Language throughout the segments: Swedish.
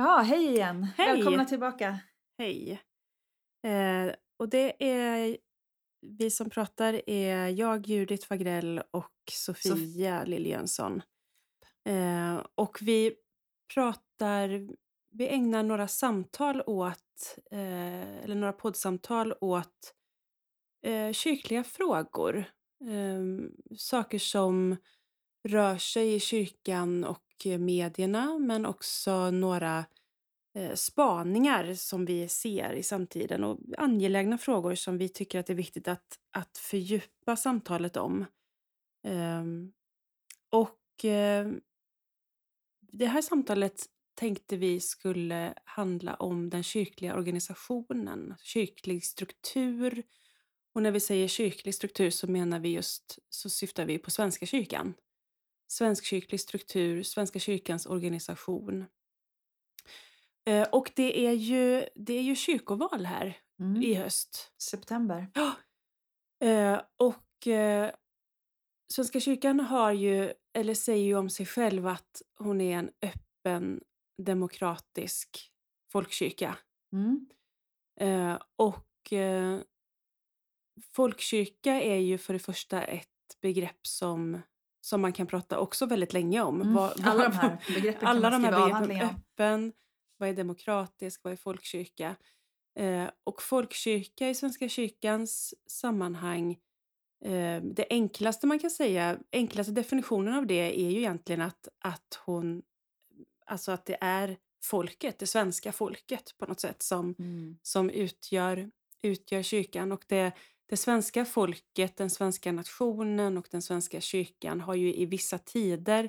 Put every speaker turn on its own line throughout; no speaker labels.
Ja, hej igen.
Hej.
Välkomna tillbaka.
Hej. Eh, och det är vi som pratar är jag, Judith Fagrell och Sofia Liljönsson. Eh, och vi pratar, vi ägnar några samtal åt, eh, eller några poddsamtal åt eh, kyrkliga frågor. Eh, saker som rör sig i kyrkan och Eh, medierna men också några eh, spaningar som vi ser i samtiden och angelägna frågor som vi tycker att det är viktigt att, att fördjupa samtalet om. Ehm, och ehm, det här samtalet tänkte vi skulle handla om den kyrkliga organisationen, kyrklig struktur. Och när vi säger kyrklig struktur så menar vi just, så syftar vi på Svenska kyrkan. Svensk kyrklig struktur, Svenska kyrkans organisation. Eh, och det är ju, det är ju kyrkoval här
Mm.
i höst.
September.
Ja. Eh, och eh, Svenska kyrkan har ju, eller säger ju om sig själv att hon är en öppen demokratisk folkkyrka.
Mm.
Och folkkyrka är ju för det första ett begrepp som, som man kan prata också väldigt länge om.
Mm.
Vad-
Alla de här begreppen
alla de här begreppen, öppen, vad är demokratisk, vad är folkkyrka? Eh, och folkkyrka i Svenska kyrkans sammanhang, eh, det enklaste man kan säga, enklaste definitionen av det är ju egentligen att, att hon, alltså att det är folket, det svenska folket på något sätt som,
Mm.
som utgör, utgör kyrkan. Och det, det svenska folket, den svenska nationen och den svenska kyrkan har ju i vissa tider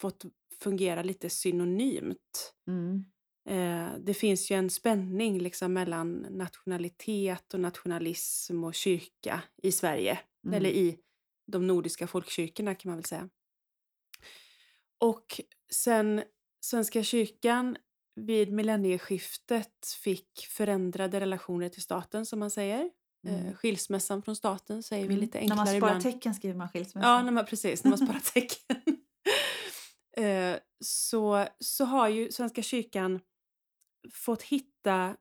fått fungera lite synonymt.
Mm.
Eh, det finns ju en spänning liksom mellan nationalitet och nationalism och kyrka i Sverige.
Mm.
Eller i de nordiska folkkyrkorna kan man väl säga. Och sen Svenska kyrkan vid millennieskiftet fick förändrade relationer till staten som man säger.
Mm.
Eh, skilsmässan från staten säger vi
Mm.
lite
När
enklare
man sparar
ibland.
tecken skriver man skilsmässa.
Ja, när man, precis. När man sparar tecken. eh, så, så har ju Svenska kyrkan fått hitta,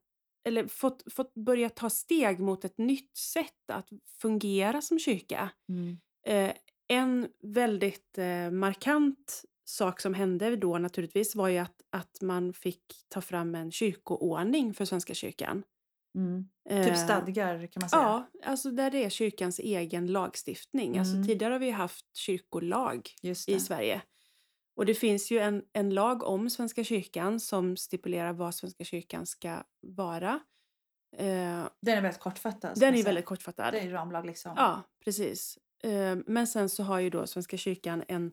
eller fått, fått börja ta steg mot ett nytt sätt att fungera som kyrka.
Mm.
Eh, en väldigt markant sak som hände då naturligtvis var ju att, att man fick ta fram en kyrkoordning för Svenska kyrkan.
Mm.
Eh,
Typ stadgar kan man säga.
Ja, alltså där det är kyrkans egen lagstiftning. Alltså
Mm.
tidigare har vi haft kyrkolag
Just
i. Sverige. Och det finns ju en, en lag om Svenska kyrkan som stipulerar vad Svenska kyrkan ska vara. Eh,
Den är väldigt kortfattad.
den är väldigt kortfattad.
Det är ramlag liksom.
Ja, precis. Eh, men sen så har ju då Svenska kyrkan en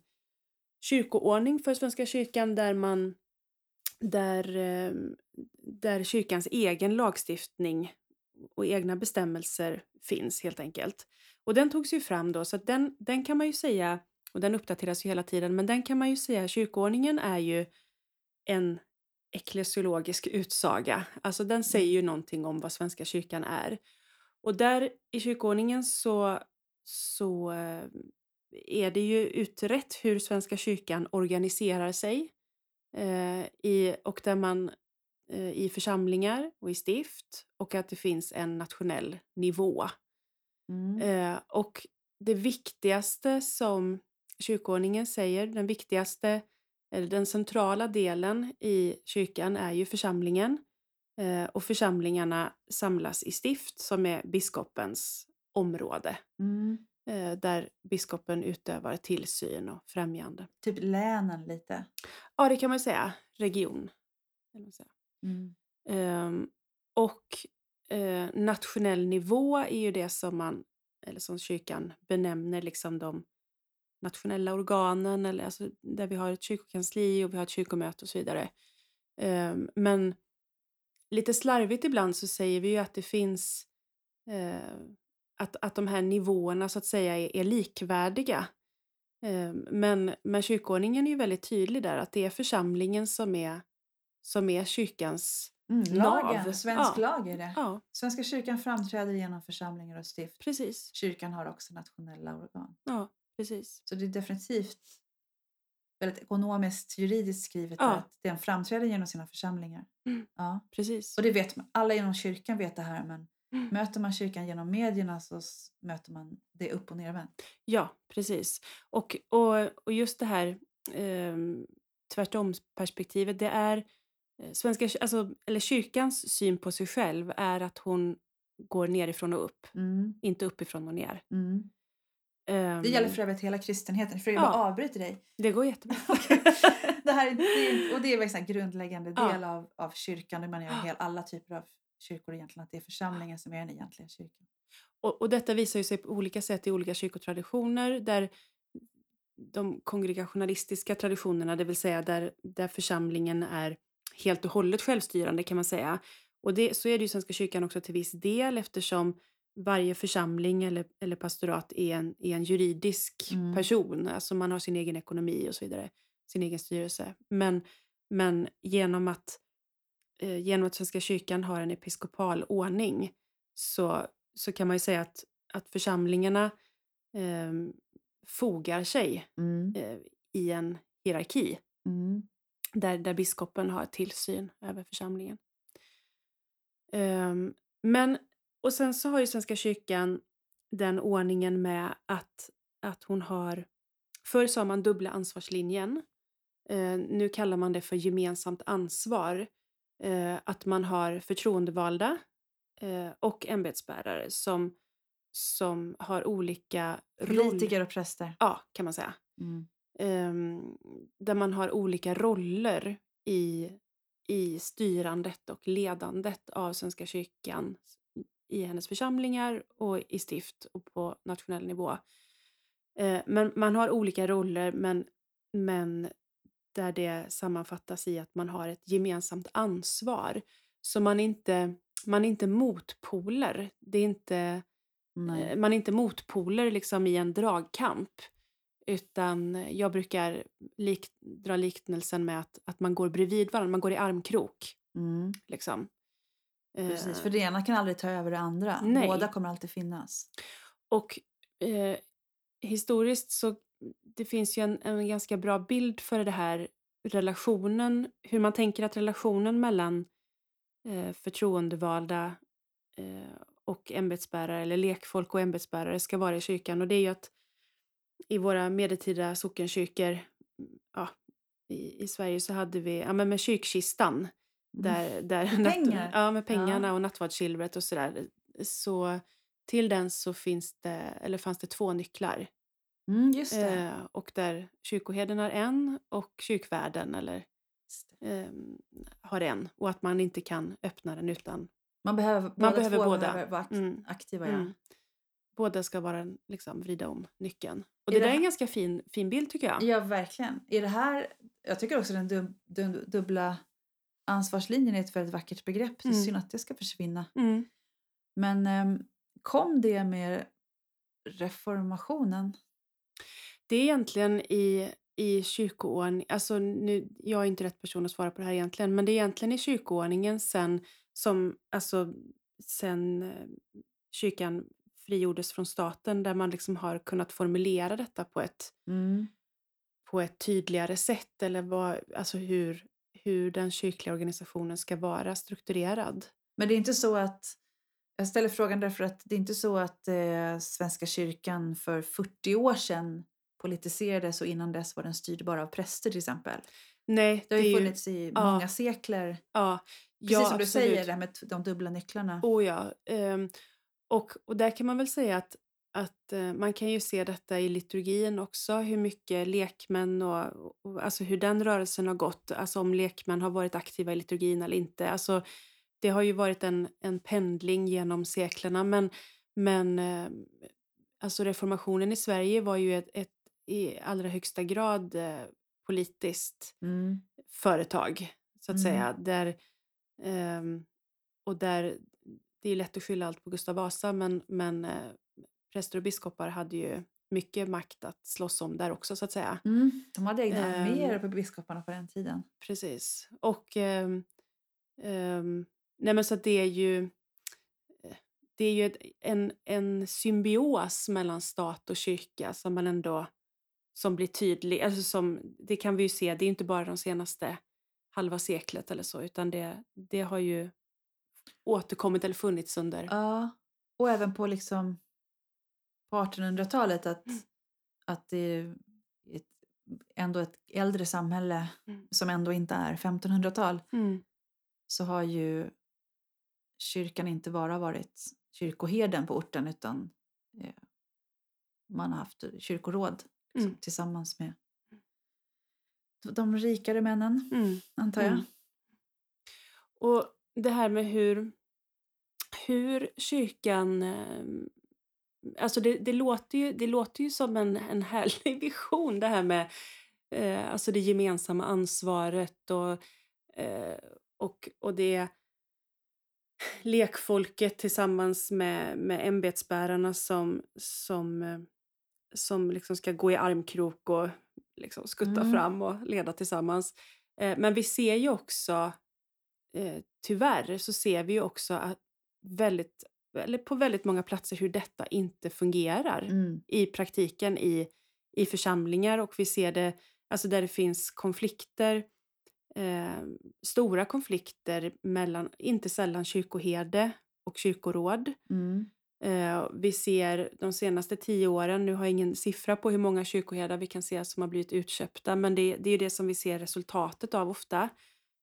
kyrkoordning för Svenska kyrkan där man där, eh, där kyrkans egen lagstiftning och egna bestämmelser finns helt enkelt. Och den togs ju fram då så att den, den kan man ju säga, och den uppdateras ju hela tiden, men den kan man ju säga, kyrkoordningen är ju en eklesiologisk utsaga. Alltså den säger ju någonting om vad Svenska kyrkan är. Och där i kyrkoordningen så, så eh, är det ju utrett hur Svenska kyrkan organiserar sig. Eh, i, och där man eh, i församlingar och i stift och att det finns en nationell nivå.
Mm.
Eh, och det viktigaste som kyrkoordningen säger, den viktigaste, eller den centrala delen i kyrkan är ju församlingen. Eh, och församlingarna samlas i stift som är biskopens område.
Mm.
Eh, där biskopen utövar tillsyn och främjande.
Typ länen lite.
Ja, det kan man säga. Region. Kan man säga.
Mm.
Ehm, och eh, nationell nivå är ju det som man, eller som kyrkan benämner liksom de nationella organen, eller alltså där vi har ett kyrkokansli och vi har ett kyrkomöte och så vidare. Ehm, men lite slarvigt ibland så säger vi ju att det finns eh, att, att de här nivåerna så att säga är, är likvärdiga. Ehm, men, men kyrkoordningen är ju väldigt tydlig där att det är församlingen som är, som är kyrkans
Mm.
Nav.
Lagen, svensk
Ja.
lag är det.
Ja,
Svenska kyrkan framträder genom församlingar och stift.
precis.
Kyrkan har också nationella organ.
Ja, precis.
Så det är definitivt väldigt ekonomiskt, juridiskt skrivet
Ja.
att den framträder genom sina församlingar.
Mm.
Ja.
Precis.
Och det vet man, alla inom kyrkan vet det här men
Mm.
möter man kyrkan genom medierna så möter man det upp och nervänt.
Ja, precis. Och, och, och just det här eh, tvärtom-perspektivet, det är eh, svenska, alltså, eller kyrkans syn på sig själv är att hon går nerifrån och upp,
Mm.
inte uppifrån och ner.
Mm.
Ehm,
Det gäller för övrigt hela kristenheten. För jag
Ja.
bara avbryter dig.
det går jättebra.
Det här, är- det, och det är en grundläggande
Ja.
del av, av kyrkan. Man gör hel, alla typer av kyrkor egentligen. Att det är församlingen som är den egentliga kyrkan.
Och, och detta visar ju sig på olika sätt i olika kyrkotraditioner där de kongregationalistiska traditionerna, det vill säga där, där församlingen är helt och hållet självstyrande kan man säga. Och det, så är det ju Svenska kyrkan också till viss del eftersom varje församling eller, eller pastorat är en, är en juridisk
Mm.
person. Alltså man har sin egen ekonomi och så vidare, sin egen styrelse. Men, men genom att genom att Svenska kyrkan har en episkopal ordning så, så kan man ju säga att, att församlingarna eh, fogar sig
Mm.
eh, i en hierarki
Mm.
där, där biskopen har tillsyn över församlingen. Ehm, men, och sen så har ju Svenska kyrkan den ordningen med att, att hon har, förr sa man dubbla ansvarslinjen, eh, nu kallar man det för gemensamt ansvar. Eh, att man har förtroendevalda eh, och ämbetsbärare som, som har olika.
Politiker och präster.
Ja, kan man säga.
Mm.
Ehm, där man har olika roller i, i styrandet och ledandet av Svenska kyrkan i hennes församlingar och i stift och på nationell nivå. Eh, men man har olika roller men, men där det sammanfattas i att man har ett gemensamt ansvar. Så man är inte, man är inte motpoler. Det är inte,
Nej.
Eh, Man är inte motpoler liksom i en dragkamp. Utan jag brukar lik, dra liknelsen med att, att man går bredvid varandra, man går i armkrok.
Mm.
Liksom.
Precis,
Eh,
för det ena kan aldrig ta över det andra.
Nej.
Båda kommer alltid finnas.
Och eh, historiskt så det finns ju en, en ganska bra bild för det här relationen, hur man tänker att relationen mellan eh, förtroendevalda eh, och ämbetsbärare eller lekfolk och ämbetsbärare ska vara i kyrkan. Och det är ju att i våra medeltida sockenkyrkor mm, ja, i, i Sverige så hade vi ja, men med kyrkkistan. Där, där
Mm. Pengar?
ja, med pengarna
Ja.
och nattvardssilvret och sådär. Så till den så finns det, eller fanns det två nycklar.
Mm, just det.
Eh, och där kyrkoherden har en och kyrkvärden eller, ehm, har en. Och att man inte kan öppna den utan
Man behöver, båda
behöver
två
båda.
behöver vara
Mm.
aktiva. Ja.
Mm. båda ska vara liksom vrida om nyckeln. Och det,
det
där är en ganska fin, fin bild tycker jag.
ja, verkligen. Är det här, jag tycker också den dub, dub, dubbla ansvarslinjen är ett väldigt vackert begrepp. Det är
Mm.
synd att det ska försvinna.
Mm.
Men ehm, kom det med reformationen?
Det är egentligen i, i kyrkoordning, alltså nu, jag är inte rätt person att svara på det här egentligen, men det är egentligen i kyrkoordningen sen som, alltså sen eh, kyrkan frigjordes från staten där man liksom har kunnat formulera detta på ett,
Mm.
på ett tydligare sätt eller vad, alltså hur, hur den kyrkliga organisationen ska vara strukturerad.
Men det är inte så att jag ställer frågan därför att det är inte så att eh, Svenska kyrkan för 40 år sedan politiserades och innan dess var den styrd bara av präster till exempel.
Nej,
Det har ju funnits i
ja.
många sekler.
ja,
Precis
ja,
som du
absolut.
säger, det här med de dubbla nycklarna.
Oh ja. ehm, och, och där kan man väl säga att, att eh, man kan ju se detta i liturgin också, hur mycket lekmän och, och alltså hur den rörelsen har gått, alltså om lekmän har varit aktiva i liturgin eller inte. Alltså, det har ju varit en, en pendling genom seklerna men, men eh, alltså reformationen i Sverige var ju ett, ett i allra högsta grad eh, politiskt
Mm.
företag, så att
Mm.
säga. Där, ehm, och där, det är lätt att skylla allt på Gustav Vasa, men, men eh, präster och biskopar hade ju mycket makt att slåss om där också, så att säga.
Mm. De hade egna
Ehm.
arméer på biskoparna på den tiden.
Precis. Och ehm, nej men så att det är ju eh, det är ju ett, en, en symbios mellan stat och kyrka som man ändå som blir tydlig. Alltså som, det kan vi ju se, det är inte bara de senaste halva seklet eller så, utan det, det har ju återkommit eller funnits under...
Ja, och även på liksom på 1800-talet att,
Mm.
att det är ett, ändå ett äldre samhälle
Mm.
som ändå inte är 1500-tal
Mm.
så har ju kyrkan inte bara varit kyrkoherden på orten utan eh, man har haft kyrkoråd liksom,
Mm.
tillsammans med de rikare männen,
Mm.
antar jag.
Mm. Och det här med hur, hur kyrkan... eh, Alltså det, det, låter ju, det låter ju som en, en härlig vision det här med eh, alltså det gemensamma ansvaret och, eh, och, och det lekfolket tillsammans med, med ämbetsbärarna som, som, eh, som liksom ska gå i armkrok och liksom skutta
Mm.
fram och leda tillsammans. Eh, men vi ser ju också, eh, tyvärr så ser vi ju också att väldigt, eller på väldigt många platser hur detta inte fungerar
Mm.
i praktiken i, i församlingar och vi ser det alltså där det finns konflikter, eh, stora konflikter mellan, inte sällan kyrkoherde och kyrkoråd.
Mm.
Eh, vi ser de senaste tio åren, nu har jag ingen siffra på hur många kyrkoherdar vi kan se som har blivit utköpta, men det, det är det som vi ser resultatet av ofta.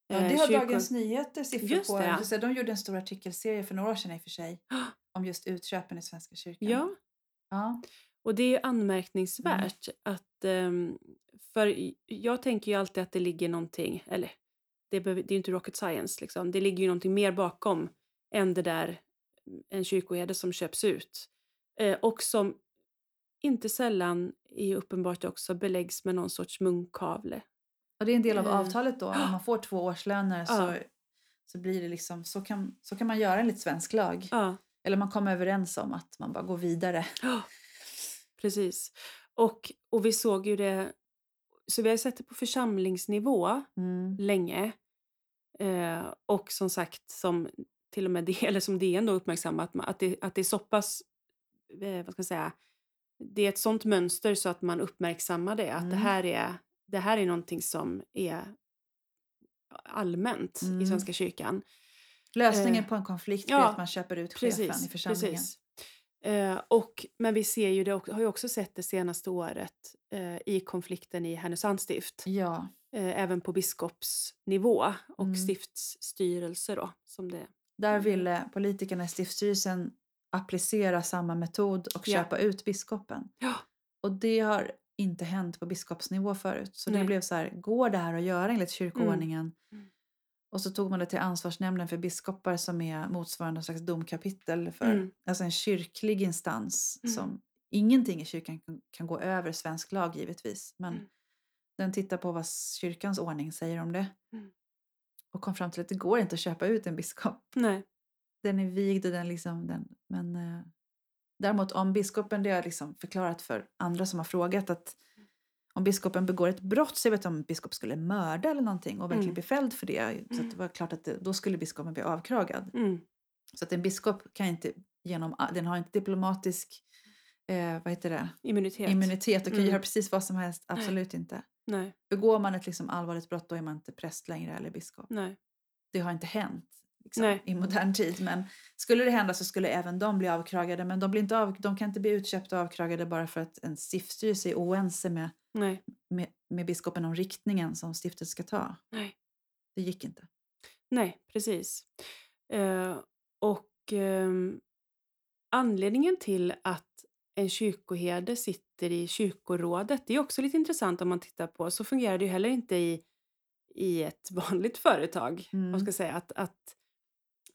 Ja,
Eh,
det har
kyrko-
Dagens Nyheter siffror
Just
på.
det, ja.
De gjorde en stor artikelserie för några år sedan i och för sig om just utköpen i Svenska kyrkan.
Ja,
Ja.
Och det är anmärkningsvärt att... ehm, för jag tänker ju alltid att det ligger någonting, eller det, behöver, det är ju inte rocket science liksom. Det ligger ju någonting mer bakom än det där en kyrkoherde som köps ut. Eh, och som inte sällan är uppenbart också beläggs med någon sorts munkavle.
Och det är en del av
Eh,
avtalet då. Om man får två årslöner så, så blir det liksom, så kan, så kan man göra enligt svensk lag.
Ja,
Eller man kommer överens om att man bara går vidare.
precis. Och, och vi såg ju det... Så vi har sett det på församlingsnivå
Mm.
länge. Eh, och som sagt, som till och med det, eller som DN då uppmärksammat, att det, att det är så pass, eh, vad ska jag säga, det är ett sånt mönster så att man uppmärksammar det, att det,
Mm.
här är, det här är någonting som är allmänt
Mm.
i Svenska kyrkan.
Lösningen
Eh,
på en konflikt
ja,
blir att man köper ut chefen i
Precis,
församlingen.
precis. Eh, och, men vi ser ju det, har ju också sett det senaste året eh, i konflikten i Härnösands stift.
Ja,
Eh, även på biskopsnivå och
Mm.
stiftsstyrelse då. Som det.
där
Mm.
ville politikerna i stiftsstyrelsen applicera samma metod och
Ja.
köpa ut biskopen.
Ja.
Och det har inte hänt på biskopsnivå förut. Så det
Nej.
blev så här, går det här att göra enligt kyrkoordningen?
Mm.
Och så tog man det till ansvarsnämnden för biskopar som är motsvarande slags domkapitel för
Mm.
alltså en kyrklig instans
Mm.
som ingenting i kyrkan kan, kan gå över svensk lag givetvis. Men
Mm.
den tittar på vad kyrkans ordning säger om det.
Mm.
Och kom fram till att det går inte att köpa ut en biskop.
Nej.
Den är vigd och den liksom den, men eh, däremot om biskopen, det har jag liksom förklarat för andra som har frågat att om biskopen begår ett brott, så jag vet om biskop skulle mörda eller någonting och verkligen
Mm.
bli fälld för det, så att det var klart att det, då skulle biskopen bli avkragad.
Mm.
Så att en biskop kan inte genom, den har inte diplomatisk eh, vad heter det?
Immunitet.
immunitet och kan
Mm.
göra precis vad som helst, absolut inte.
Nej.
Begår man ett liksom allvarligt brott då är man inte präst längre eller biskop.
Nej.
Det har inte hänt liksom,
Nej.
i modern tid. Men skulle det hända så skulle även de bli avkragade. Men de, blir inte av, de kan inte bli utköpta och avkragade bara för att en stiftstyrelse är oense med,
Nej.
med, med biskopen om riktningen som stiftet ska ta.
Nej.
Det gick inte.
Nej, precis. Eh, och ehm, anledningen till att en kyrkoherde sitter i kyrkorådet, det är också lite intressant om man tittar på, så fungerar det ju heller inte i, i ett vanligt företag.
Mm.
Man ska säga att, att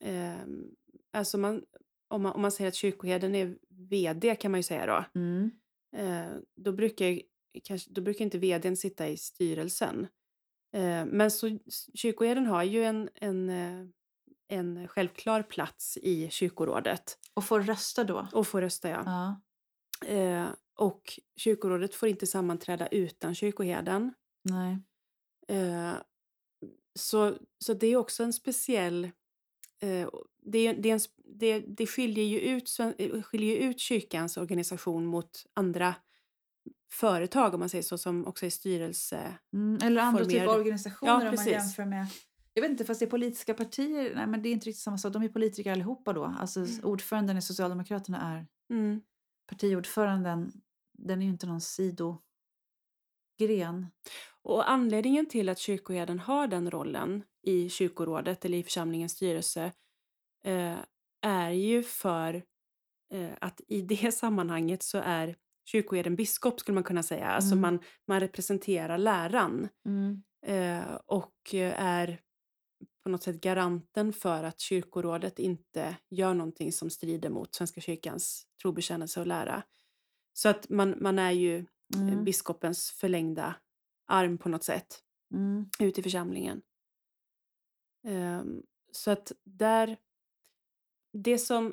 ehm, alltså man, om, man, om man säger att kyrkoherden är vd kan man ju säga då.
Mm.
Eh, då, brukar, kanske, då brukar inte vdn sitta i styrelsen. Eh, men så, kyrkoherden har ju en, en, eh, en självklar plats i kyrkorådet
Och får rösta då.
och får rösta. Ja.
Ja.
Eh, och kyrkorådet får inte sammanträda utan kyrkoherden.
Nej.
Eh, så, så det är också en speciell... Eh, det, det, en, det, det skiljer, ju ut, eh, skiljer ut kyrkans organisation mot andra företag om man säger så, som också är styrelse...
Mm, eller andra typer av organisationer
Ja,
om man
precis.
jämför med... Jag vet inte, fast det är politiska partier. Nej, men det är inte riktigt samma sak. De är politiker allihopa då. Alltså
Mm.
ordföranden i Socialdemokraterna är
Mm.
partiordföranden. Den är ju inte någon sidogren.
Och anledningen till att kyrkoherden har den rollen i kyrkorådet eller i församlingens styrelse eh, är ju för eh, att i det sammanhanget så är kyrkoherden biskop skulle man kunna säga. Alltså
Mm.
man, man representerar läran
Mm.
eh, och är på något sätt garanten för att kyrkorådet inte gör någonting som strider mot Svenska kyrkans trobekännelse och lära. Så att man, man är ju eh,
Mm.
biskopens förlängda arm på något sätt
Mm.
ut i församlingen. Ehm, så att där... Det som,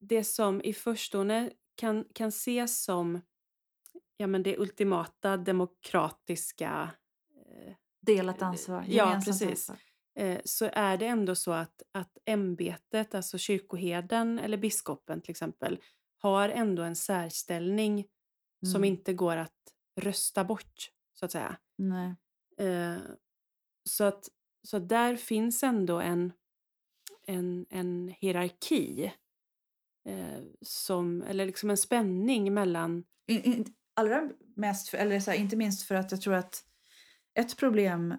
det som i förstone kan, kan ses som ja, men det ultimata demokratiska eh,
Delat ansvar.
Ja, precis.
ansvar.
eh, så är det ändå så att, att ämbetet, alltså kyrkoherden eller biskopen till exempel, har ändå en särställning som
Mm.
inte går att rösta bort, så att säga. Eh, så, att, så där finns ändå en, en, en hierarki. Eh, som, eller liksom en spänning mellan...
In, in, allra mest, för, eller så här, inte minst för att jag tror att ett problem,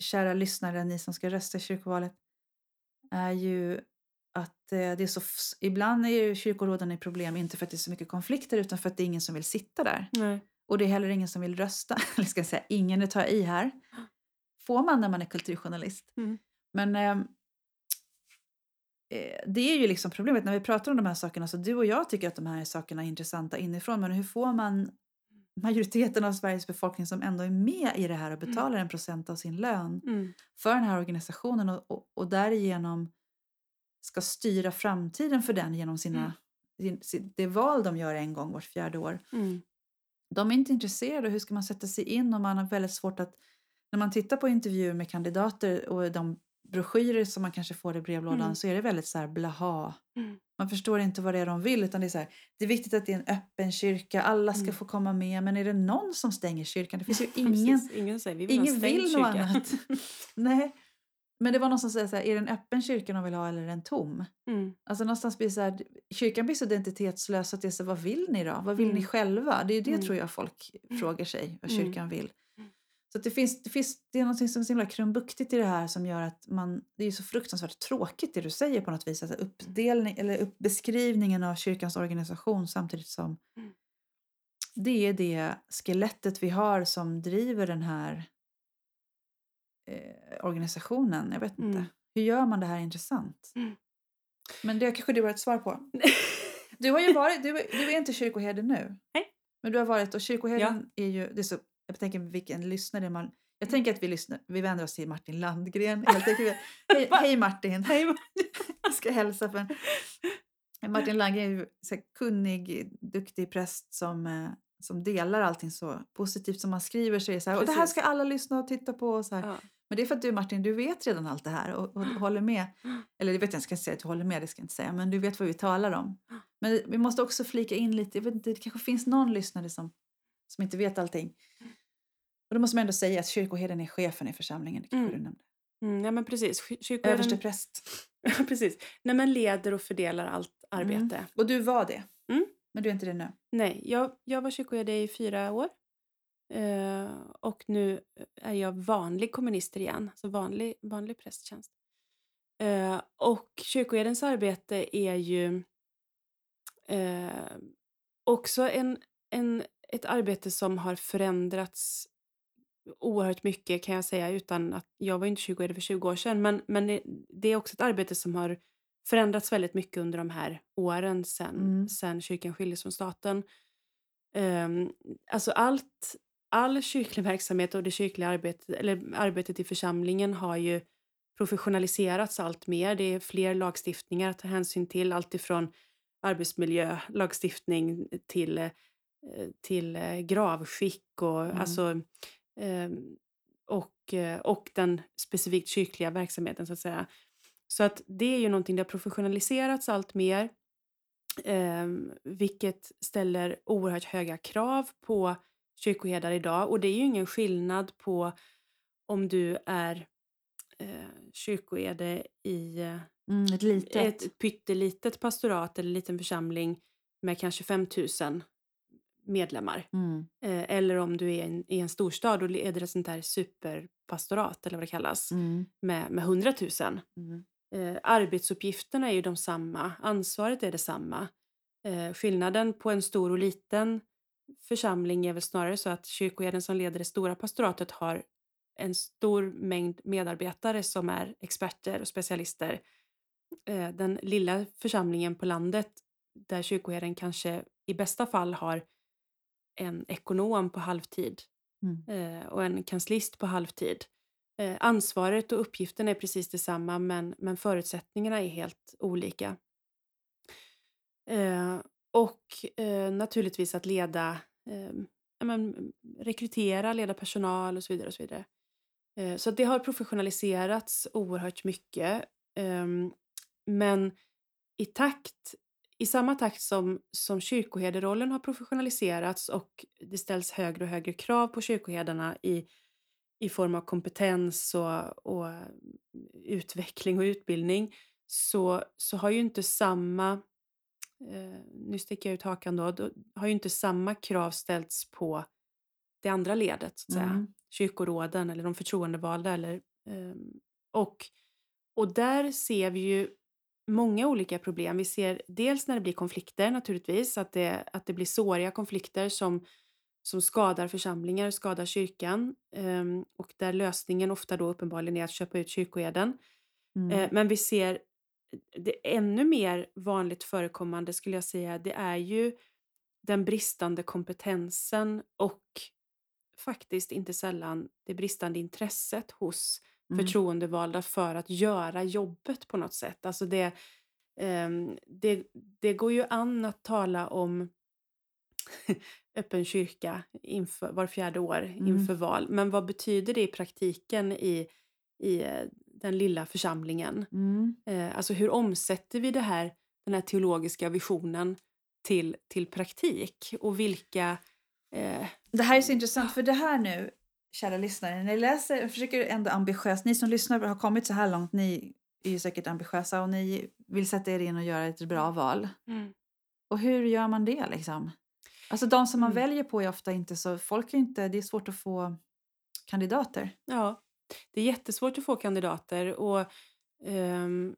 kära lyssnare, ni som ska rösta i kyrkovalet, är ju att eh, det är så... Ibland är ju kyrkoråden ett problem, inte för att det är så mycket konflikter, utan för att det är ingen som vill sitta där.
Nej.
Och det är heller ingen som vill rösta. Eller ska jag säga, ingen att ta i här. Får man när man är kulturjournalist.
Mm.
Men eh, det är ju liksom problemet när vi pratar om de här sakerna. Så du och jag tycker att de här sakerna är intressanta inifrån. Men hur får man majoriteten av Sveriges befolkning som ändå är med i det här och betalar en procent av sin lön
Mm.
för den här organisationen och, och, och därigenom ska styra framtiden för den genom sina, sin, sin, det val de gör en gång vart fjärde år.
Mm.
De är inte intresserade. Hur ska man sätta sig in om man har väldigt svårt att... När man tittar på intervjuer med kandidater och de broschyrer som man kanske får i brevlådan
Mm.
så är det väldigt så här blaha.
Mm.
Man förstår inte vad det är de vill utan det är så här, det är viktigt att det är en öppen kyrka, alla ska
Mm.
få komma med men är det någon som stänger kyrkan? Det finns ju ingen,
precis. ingen säger vi vill
ingen vill något
kyrka.
annat. Nej. Men det var någon som sa så här, är det en öppen kyrka de vill ha eller är den tom?
Mm.
Alltså någonstans blir så här, kyrkan blir så identitetslös att det är så, vad vill ni då? Vad vill
Mm.
ni själva? Det är det
Mm.
tror jag folk frågar sig, vad
Mm.
kyrkan vill.
Mm.
Så det, finns, det, finns, det är något som är så himla krumbuktigt i det här som gör att man, det är så fruktansvärt tråkigt det du säger på något vis. Alltså uppdelning, eller upp, beskrivningen av kyrkans organisation samtidigt som
Mm.
det är det skelettet vi har som driver den här eh, organisationen. Jag vet inte.
Mm.
Hur gör man det här intressant?
Mm.
Men det kanske du har ett svar på. Du, har ju varit, du, du är inte kyrkoherde nu.
Nej.
Men du har varit och kyrkoherden är ju... Det är så, jag tänker vilken lyssnare man... Jag tänker att vi, lyssnar, vi vänder oss till Martin Landgren. Helt enkelt. hej, hej Martin!
Hej,
Jag ska hälsa. För Martin Landgren är här kunnig, duktig präst som, eh, som delar allting så positivt som man skriver. Så är det, så här, och det här ska alla lyssna och titta på. Och så.
Ja.
Men det är för att du Martin, du vet redan allt det här och, och håller med. Eller det vet jag inte, ska jag säga att du håller med, det ska inte säga. Men du vet vad vi talar om. Men vi måste också flika in lite, jag vet inte, det kanske finns någon lyssnare som, som inte vet allting. Och då måste man ändå säga att kyrkoherden är chefen i församlingen. Det kanske
Mm.
du nämnde.
Mm, ja, men precis. Ky- Kyrkoherden
Överste präst.
Precis. Nej, men leder och fördelar allt arbete.
Mm. Och du var det.
Mm.
Men du är inte det nu.
Nej, jag, jag var kyrkoherde i fyra år. Eh, och nu är jag vanlig kommunister igen, alltså vanlig, vanlig prästtjänst. Eh, och kyrkoherdens arbete är ju eh, också en, en, ett arbete som har förändrats oerhört mycket kan jag säga utan att jag var inte kyrkoherde för 20 år sedan men, men det- det är också ett arbete som har förändrats väldigt mycket under de här åren sen,
Mm.
sen kyrkan skildes från staten. Um, alltså allt, all kyrklig verksamhet och det kyrkliga arbetet, eller arbetet i församlingen har ju professionaliserats allt mer. Det är fler lagstiftningar att ta hänsyn till, allt ifrån arbetsmiljölagstiftning till, eh, till eh, gravskick och,
Mm.
alltså, ehm, och, eh, och den specifikt kyrkliga verksamheten så att säga. Så att det är ju någonting, det har professionaliserats allt mer. Eh, vilket ställer oerhört höga krav på kyrkoherdar idag. Och det är ju ingen skillnad på om du är eh, kyrkoherde i eh,
Mm, ett litet.
ett pyttelitet pastorat eller liten församling med kanske 5000 medlemmar.
Mm.
Eh, eller om du är en, i en storstad och det ett sånt här superpastorat eller vad det kallas
Mm.
med, med 100 000.
Mm.
Eh, arbetsuppgifterna är ju de samma, ansvaret är detsamma. Eh, skillnaden på en stor och liten församling är väl snarare så att kyrkoherden som leder det stora pastoratet har en stor mängd medarbetare som är experter och specialister. Eh, den lilla församlingen på landet där kyrkoherden kanske i bästa fall har en ekonom på halvtid
Mm.
eh, och en kanslist på halvtid. Eh, ansvaret och uppgiften är precis detsamma men, men förutsättningarna är helt olika. Eh, och naturligtvis att leda, men, rekrytera, leda personal och så vidare. Och så vidare. Så det har professionaliserats oerhört mycket. Ehm, men i takt, i samma takt som, som kyrkoherderollen har professionaliserats och det ställs högre och högre krav på kyrkoherdarna i, i form av kompetens och, och utveckling och utbildning så, så har ju inte samma, eh, nu sticker jag ut hakan då, då har ju inte samma krav ställts på det andra ledet, så att säga.
Mm.
Kyrkoråden eller de förtroendevalda. Eller, ehm, och, och där ser vi ju många olika problem. Vi ser dels när det blir konflikter naturligtvis, att det, att det blir såriga konflikter som, som skadar församlingar, skadar kyrkan ehm, och där lösningen ofta då uppenbarligen är att köpa ut kyrkoherden.
Mm.
Eh, men vi ser det ännu mer vanligt förekommande skulle jag säga, det är ju den bristande kompetensen och faktiskt inte sällan det bristande intresset hos
Mm.
förtroendevalda för att göra jobbet på något sätt. Alltså det, ehm, det, det går ju an att tala om öppen kyrka inför, var fjärde år
Mm.
inför val. Men vad betyder det i praktiken i, i eh, den lilla församlingen?
Mm.
Eh, alltså hur omsätter vi det här, den här teologiska visionen till, till praktik? Och vilka... Eh,
Det här är så intressant för det här nu, kära lyssnare, ni läser, jag försöker ändå ambitiöst, ni som lyssnar har kommit så här långt, ni är ju säkert ambitiösa och ni vill sätta er in och göra ett bra val. Och hur gör man det liksom? Alltså de som man
Mm.
väljer på är ofta inte så, folk är inte, det är svårt att få kandidater.
Ja, det är jättesvårt att få kandidater och ehm,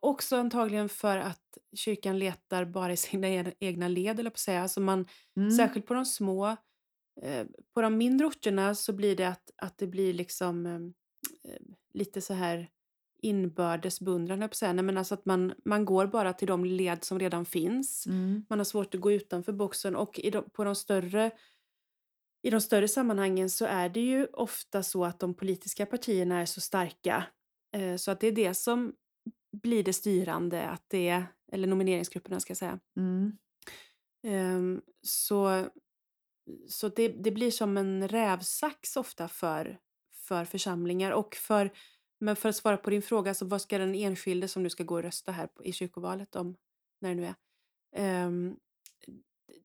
också antagligen för att kyrkan letar bara i sina egna led, eller på att säga. Alltså man,
Mm.
Särskilt på de små, på de mindre orterna så blir det att, att det blir liksom eh, eh, lite så här inbördes beundran, jag säga. Nej, men alltså att man, man går bara till de led som redan finns.
Mm.
Man har svårt att gå utanför boxen och i de, på de större i de större sammanhangen så är det ju ofta så att de politiska partierna är så starka eh, så att det är det som blir det styrande, att det eller nomineringsgrupperna ska jag säga.
Mm.
Ehm, så så det, det blir som en rävsax ofta för, för församlingar och för men för att svara på din fråga, så vad ska den enskilde som du ska gå och rösta här på, i kyrkovalet om, när det nu är. um,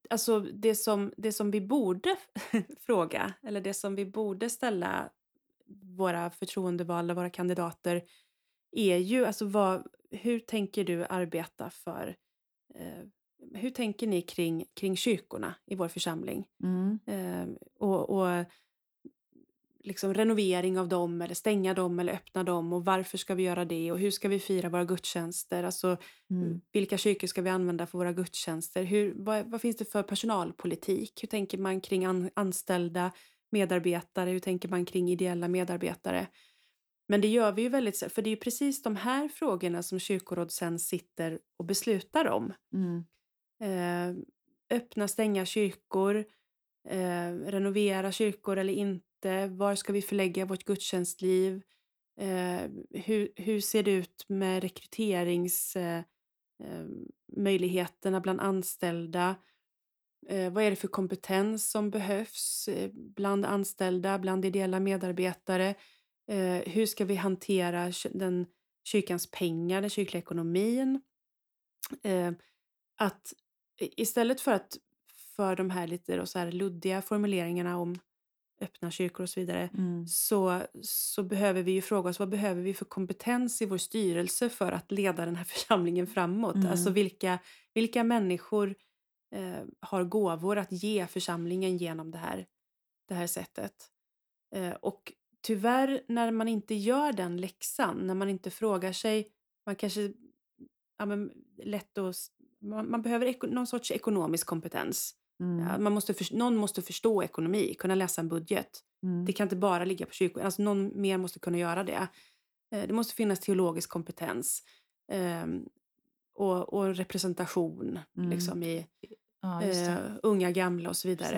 alltså det som, det som vi borde fråga, eller det som vi borde ställa våra förtroendevalda, våra kandidater, är ju alltså vad, hur tänker du arbeta för, eh, hur tänker ni kring, kring kyrkorna i vår församling?
Mm.
Eh, och, och liksom renovering av dem eller stänga dem eller öppna dem och varför ska vi göra det och hur ska vi fira våra gudstjänster? Alltså
Mm.
vilka kyrkor ska vi använda för våra gudstjänster? Hur, vad, vad finns det för personalpolitik? Hur tänker man kring an, anställda medarbetare? Hur tänker man kring ideella medarbetare? Men det gör vi ju väldigt, för det är ju precis de här frågorna som kyrkoråd sen sitter och beslutar om.
Mm.
Eh, öppna, stänga kyrkor, eh, renovera kyrkor eller inte, var ska vi förlägga vårt gudstjänstliv, eh, hur, hur ser det ut med rekryteringsmöjligheterna eh, eh bland anställda, eh, vad är det för kompetens som behövs eh, bland anställda, bland ideella medarbetare, eh, hur ska vi hantera den kyrkans pengar, den kyrkliga ekonomin, eh, att istället för att för de här lite då så här luddiga formuleringarna om öppna kyrkor och så vidare
Mm.
så, så behöver vi ju fråga oss vad behöver vi för kompetens i vår styrelse för att leda den här församlingen framåt.
Mm.
Alltså vilka, vilka människor eh, har gåvor att ge församlingen genom det här, det här sättet. Eh, och tyvärr när man inte gör den läxan, när man inte frågar sig, man kanske, ja men lätt att, man, man behöver eko, någon sorts ekonomisk kompetens.
Mm.
Ja, man måste förs- någon måste förstå ekonomi, kunna läsa en budget.
Mm.
Det kan inte bara ligga på kyrkor. Alltså någon mer måste kunna göra det. Eh, Det måste finnas teologisk kompetens. ehm, och, och representation
Mm.
liksom, i
Ja,
eh, unga, gamla och så vidare.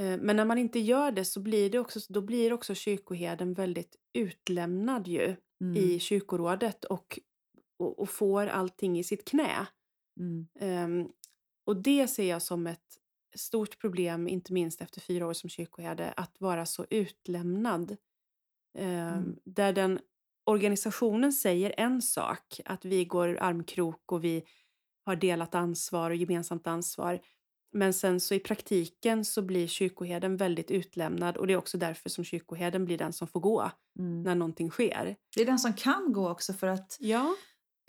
Eh, men när man inte gör det så blir det också, då blir också kyrkoherden väldigt utlämnad ju
Mm.
i kyrkorådet och, och, och får allting i sitt knä.
Mm.
Ehm, och det ser jag som ett stort problem, inte minst efter fyra år som kyrkoherde, att vara så utlämnad. Ehm,
Mm.
Där den organisationen säger en sak, att vi går armkrok och vi har delat ansvar och gemensamt ansvar. Men sen så i praktiken så blir kyrkoherden väldigt utlämnad och det är också därför som kyrkoherden blir den som får gå
Mm.
när någonting sker.
Det är den som kan gå också för att
Ja.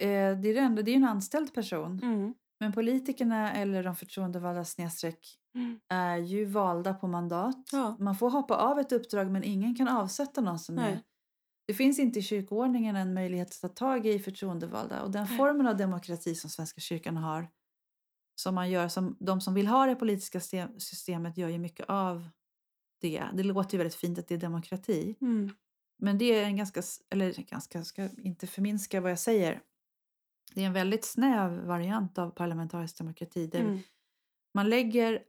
Eh, det är, ändå, det är en anställd person.
Mm.
Men politikerna eller de förtroendevalda snedstreck
Mm.
är ju valda på mandat.
Ja.
Man får hoppa av ett uppdrag men ingen kan avsätta någon som
Nej.
är... Det finns inte i kyrkoordningen en möjlighet att ta tag i förtroendevalda. Och den
Nej.
formen av demokrati som Svenska kyrkan har, som man gör, som de som vill ha det politiska system- systemet gör ju mycket av det. Det låter ju väldigt fint att det är demokrati.
Mm.
Men det är en ganska, eller ganska, ska inte förminska vad jag säger. Det är en väldigt snäv variant av parlamentarisk demokrati. Där
Mm.
man lägger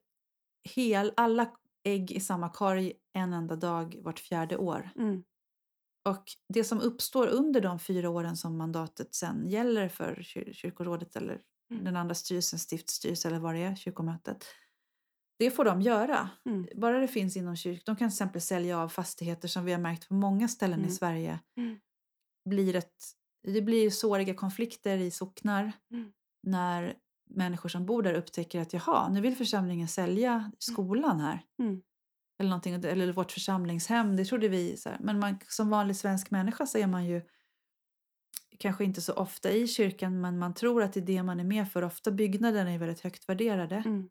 hel, alla ägg i samma korg en enda dag vart fjärde år.
Mm.
Och det som uppstår under de fyra åren som mandatet sen gäller för kyr- kyrkorådet eller
Mm.
den andra styrelsen, stiftsstyrelse eller vad det är, kyrkomötet. Det får de göra.
Mm.
Bara det finns inom kyrkan. De kan till exempel sälja av fastigheter som vi har märkt på många ställen i
Mm.
Sverige.
Mm.
Blir ett, det blir såriga konflikter i socknar
Mm.
när människor som bor där upptäcker att jaha, nu vill församlingen sälja skolan här.
Mm.
Eller, någonting, eller vårt församlingshem, det trodde vi. Så här. Men man, som vanlig svensk människa så är man ju kanske inte så ofta i kyrkan men man tror att det är det man är med för. Ofta byggnaderna är väldigt högt värderade.
Mm.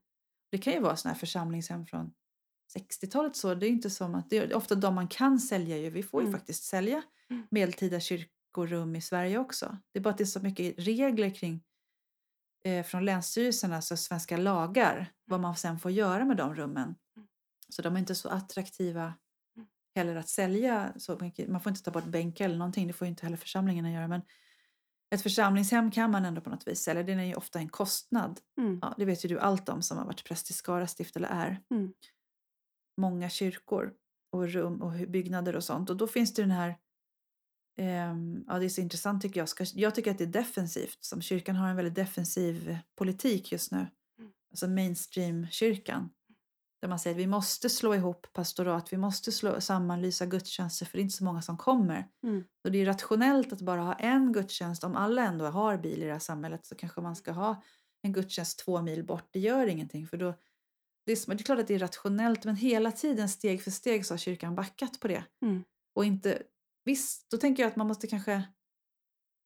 Det kan ju vara sådana här församlingshem från 60-talet så. Det är inte som att det är ofta de man kan sälja ju. Vi får ju
Mm.
faktiskt sälja
Mm.
medeltida kyrkorum i Sverige också. Det är bara att det är så mycket regler kring eh, från länsstyrelserna, alltså svenska lagar, vad man sen får göra med de rummen.
Mm.
Så de är inte så attraktiva
Mm.
heller att sälja. Så mycket. Man får inte ta bort bänkar eller någonting, det får ju inte heller församlingarna göra. Men ett församlingshem kan man ändå på något vis sälja. Det är ju ofta en kostnad.
Mm.
Ja, det vet ju du allt om som har varit präst i Skara stift eller är.
Mm.
Många kyrkor och rum och byggnader och sånt. Och då finns det den här ja, det är så intressant tycker jag. Jag tycker att det är defensivt. Som kyrkan har en väldigt defensiv politik just nu.
Mm.
Alltså mainstream-kyrkan. Där man säger att vi måste slå ihop pastorat, vi måste slå, sammanlysa gudstjänster för det är inte så många som kommer.
Mm.
Och det är rationellt att bara ha en gudstjänst. Om alla ändå har bil i det här samhället så kanske man ska ha en gudstjänst två mil bort. Det gör ingenting för då det är, det är klart att det är rationellt men hela tiden steg för steg så har kyrkan backat på det.
Mm.
Och inte, visst, då tänker jag att man måste kanske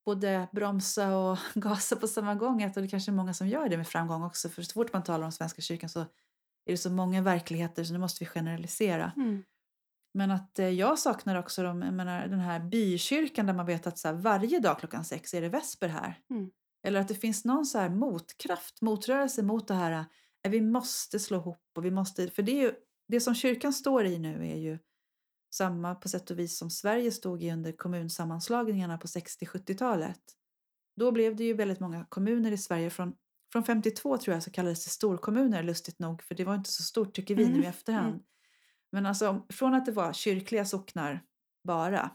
både bromsa och gasa på samma gång. Att, och det kanske är många som gör det med framgång också. För så fort man talar om Svenska kyrkan så är det så många verkligheter så nu måste vi generalisera.
Mm.
Men att eh, jag saknar också de, menar, den här bykyrkan där man vet att så här, varje dag klockan sex är det vesper här.
Mm.
Eller att det finns någon så här motkraft, motrörelse mot det här. eh, Vi måste slå ihop och vi måste, för det är ju, det som kyrkan står i nu är ju samma på sätt och vis som Sverige stod i under kommunsammanslagningarna på 60-70-talet. Då blev det ju väldigt många kommuner i Sverige från från 52 tror jag så kallades det storkommuner lustigt nog för det var inte så stort tycker vi nu i
Mm,
efterhand.
mm.
Men alltså från att det var kyrkliga socknar bara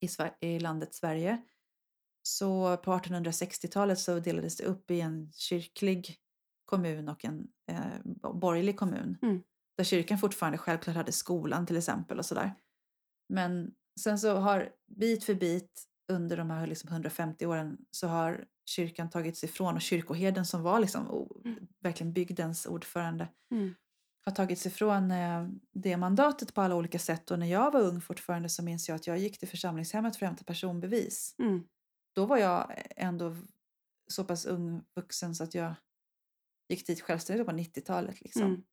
i, Sver- i landet Sverige så på 1860-talet så delades det upp i en kyrklig kommun och en eh, borgerlig kommun.
Mm.
Där kyrkan fortfarande självklart hade skolan till exempel och sådär. Men sen så har bit för bit under de här liksom 150 åren så har kyrkan tagits ifrån och kyrkoherden som var liksom
Mm.
verkligen bygdens ordförande
Mm.
har tagits ifrån eh, det mandatet på alla olika sätt. Och när jag var ung fortfarande så minns jag att jag gick till församlingshemmet för att hämta personbevis.
Mm.
Då var jag ändå så pass ung vuxen så att jag gick dit självständigt på 90-talet. Liksom.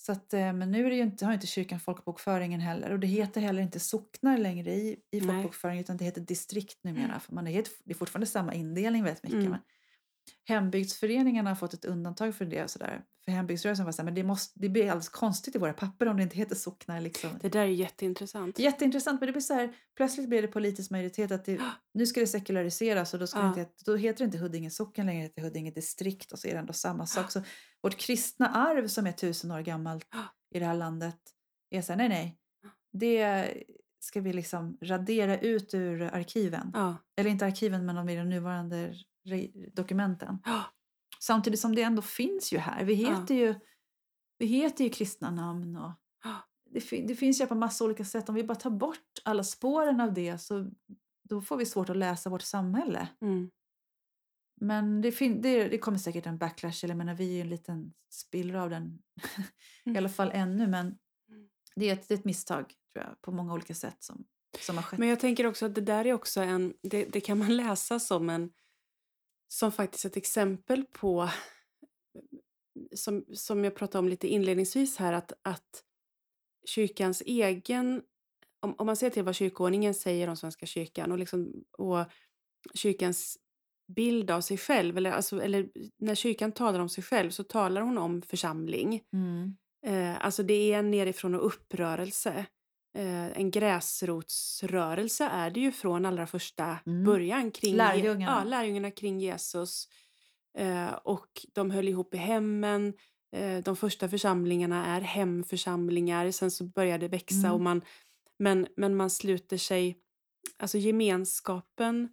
Mm.
Så att, eh, men nu är det ju inte, har inte kyrkan folkbokföringen heller. Och det heter heller inte socknar längre i, i folkbokföringen utan det heter distrikt numera. För man är det är fortfarande samma indelning väldigt mycket.
Mm.
Men hembygdsföreningarna har fått ett undantag för det. Och sådär. För hembygdsrörelsen var så här, men det, måste, det blir alldeles konstigt i våra papper om det inte heter socknar. Liksom.
Det där är jätteintressant.
Jätteintressant, men det blir så här, plötsligt blir det politisk majoritet att det, nu ska det sekulariseras och då, ska
Ja.
inte, då heter det inte Huddinge socken längre, det heter Huddinge distrikt och så är det ändå samma sak. Så vårt kristna arv som är tusen år gammalt i det här landet är så här, nej nej, det ska vi liksom radera ut ur arkiven.
Ja.
Eller inte arkiven men de i de nuvarande dokumenten. Samtidigt som det ändå finns ju här. Vi heter, ju, vi heter ju kristna namn och det, fin- det finns ju på massa olika sätt. Om vi bara tar bort alla spåren av det så då får vi svårt att läsa vårt samhälle.
Mm.
Men det, det, det kommer säkert en backlash. Eller menar, vi är ju en liten spillra av den. I
Mm.
alla fall ännu. Men
Mm.
det är ett, det är ett misstag tror jag, på många olika sätt som, som har skett.
Men jag tänker också att det där är också en, det, det kan man läsa som en, som faktiskt ett exempel på, som, som jag pratade om lite inledningsvis här, att, att kyrkans egen, om, om man ser till vad kyrkoordningen säger om Svenska kyrkan och, liksom, och kyrkans bild av sig själv, eller, alltså, eller när kyrkan talar om sig själv så talar hon om församling.
Mm.
Eh, alltså det är en nerifrån och upprörelse. Eh, en gräsrotsrörelse är det ju från allra första
Mm.
början. Kring,
Lärjungarna.
Ja, lärjungarna kring Jesus. Eh, och de höll ihop i hemmen. Eh, de första församlingarna är hemförsamlingar. Sen så börjar det växa.
Mm.
Och man, men, men man sluter sig... Alltså gemenskapen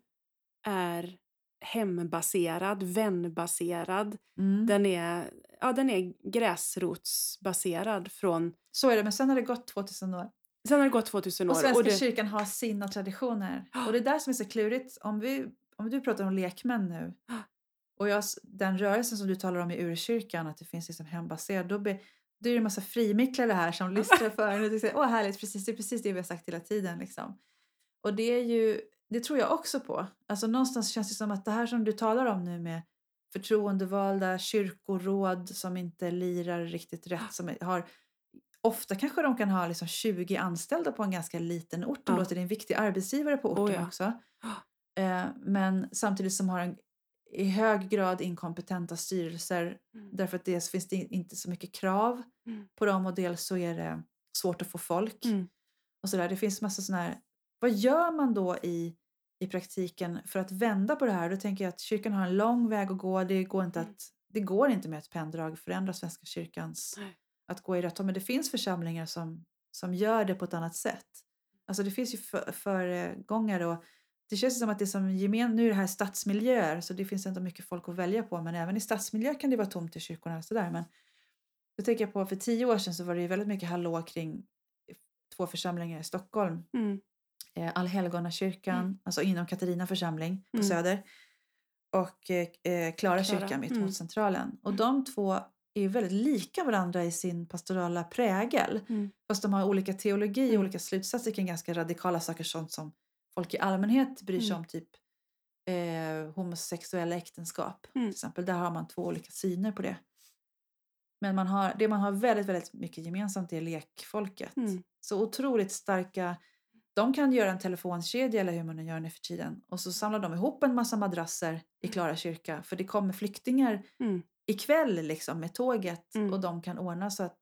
är hembaserad, vänbaserad.
Mm.
Den är, ja, den är gräsrotsbaserad från...
Så är det, men sen har det gått 2000 år.
Sen har det gått 2000 år.
Och Svenska
det,
kyrkan har sina traditioner. Och det är där som är så klurigt. Om, vi, om du pratar om lekmän nu och jag, den rörelsen som du talar om i urkyrkan, att det finns liksom hembaserad, då, be, då är det en massa frimicklare här som lystrar för och säger åh härligt, precis, det är precis det vi har sagt hela tiden. Liksom. Och det är ju, det tror jag också på. Alltså någonstans känns det som att det här som du talar om nu med förtroendevalda kyrkoråd som inte lirar riktigt rätt, som har Ofta kanske de kan ha liksom 20 anställda på en ganska liten ort och
Ja.
låter det en viktig arbetsgivare på orten
Oh ja.
också. Eh, men samtidigt som har en i hög grad inkompetenta styrelser
Mm.
därför att dels finns det inte så mycket krav
Mm.
på dem och dels så är det svårt att få folk.
Mm.
Och så där. Det finns massa sådana här, vad gör man då i, i praktiken för att vända på det här? Då tänker jag att kyrkan har en lång väg att gå. Det går inte,
Mm.
att, det går inte med ett penndrag förändra Svenska kyrkans
Nej.
Att gå i rätt håll. Men det finns församlingar som, som gör det på ett annat sätt. Alltså det finns ju för- föregångare och det känns som att det är som gemen, nu är det här stadsmiljöer så det finns inte mycket folk att välja på men även i stadsmiljö kan det vara tomt i kyrkorna och sådär. Men då tänker jag på för tio år sedan så var det ju väldigt mycket hallå kring två församlingar i Stockholm.
Mm.
Eh, Allhelgonakyrkan,
Mm.
alltså inom Katarina församling på
Mm.
Söder. Och eh, eh, Klara
Klara,
kyrkan mitt
mm.
mot Centralen. Och de två är väldigt lika varandra i sin pastorala prägel.
Mm.
Fast de har olika teologi och
Mm.
olika slutsatser kring ganska radikala saker. Sånt som folk i allmänhet bryr sig
Mm.
om. Typ eh, homosexuella äktenskap.
Mm.
Till exempel. Där har man två olika syner på det. Men man har, det man har väldigt, väldigt mycket gemensamt är lekfolket.
Mm.
Så otroligt starka. De kan göra en telefonkedja eller hur man nu gör nu för tiden. Och så samlar de ihop en massa madrasser i Klara kyrka. För det kommer flyktingar
Mm.
Ikväll liksom med tåget
Mm.
och de kan ordna så att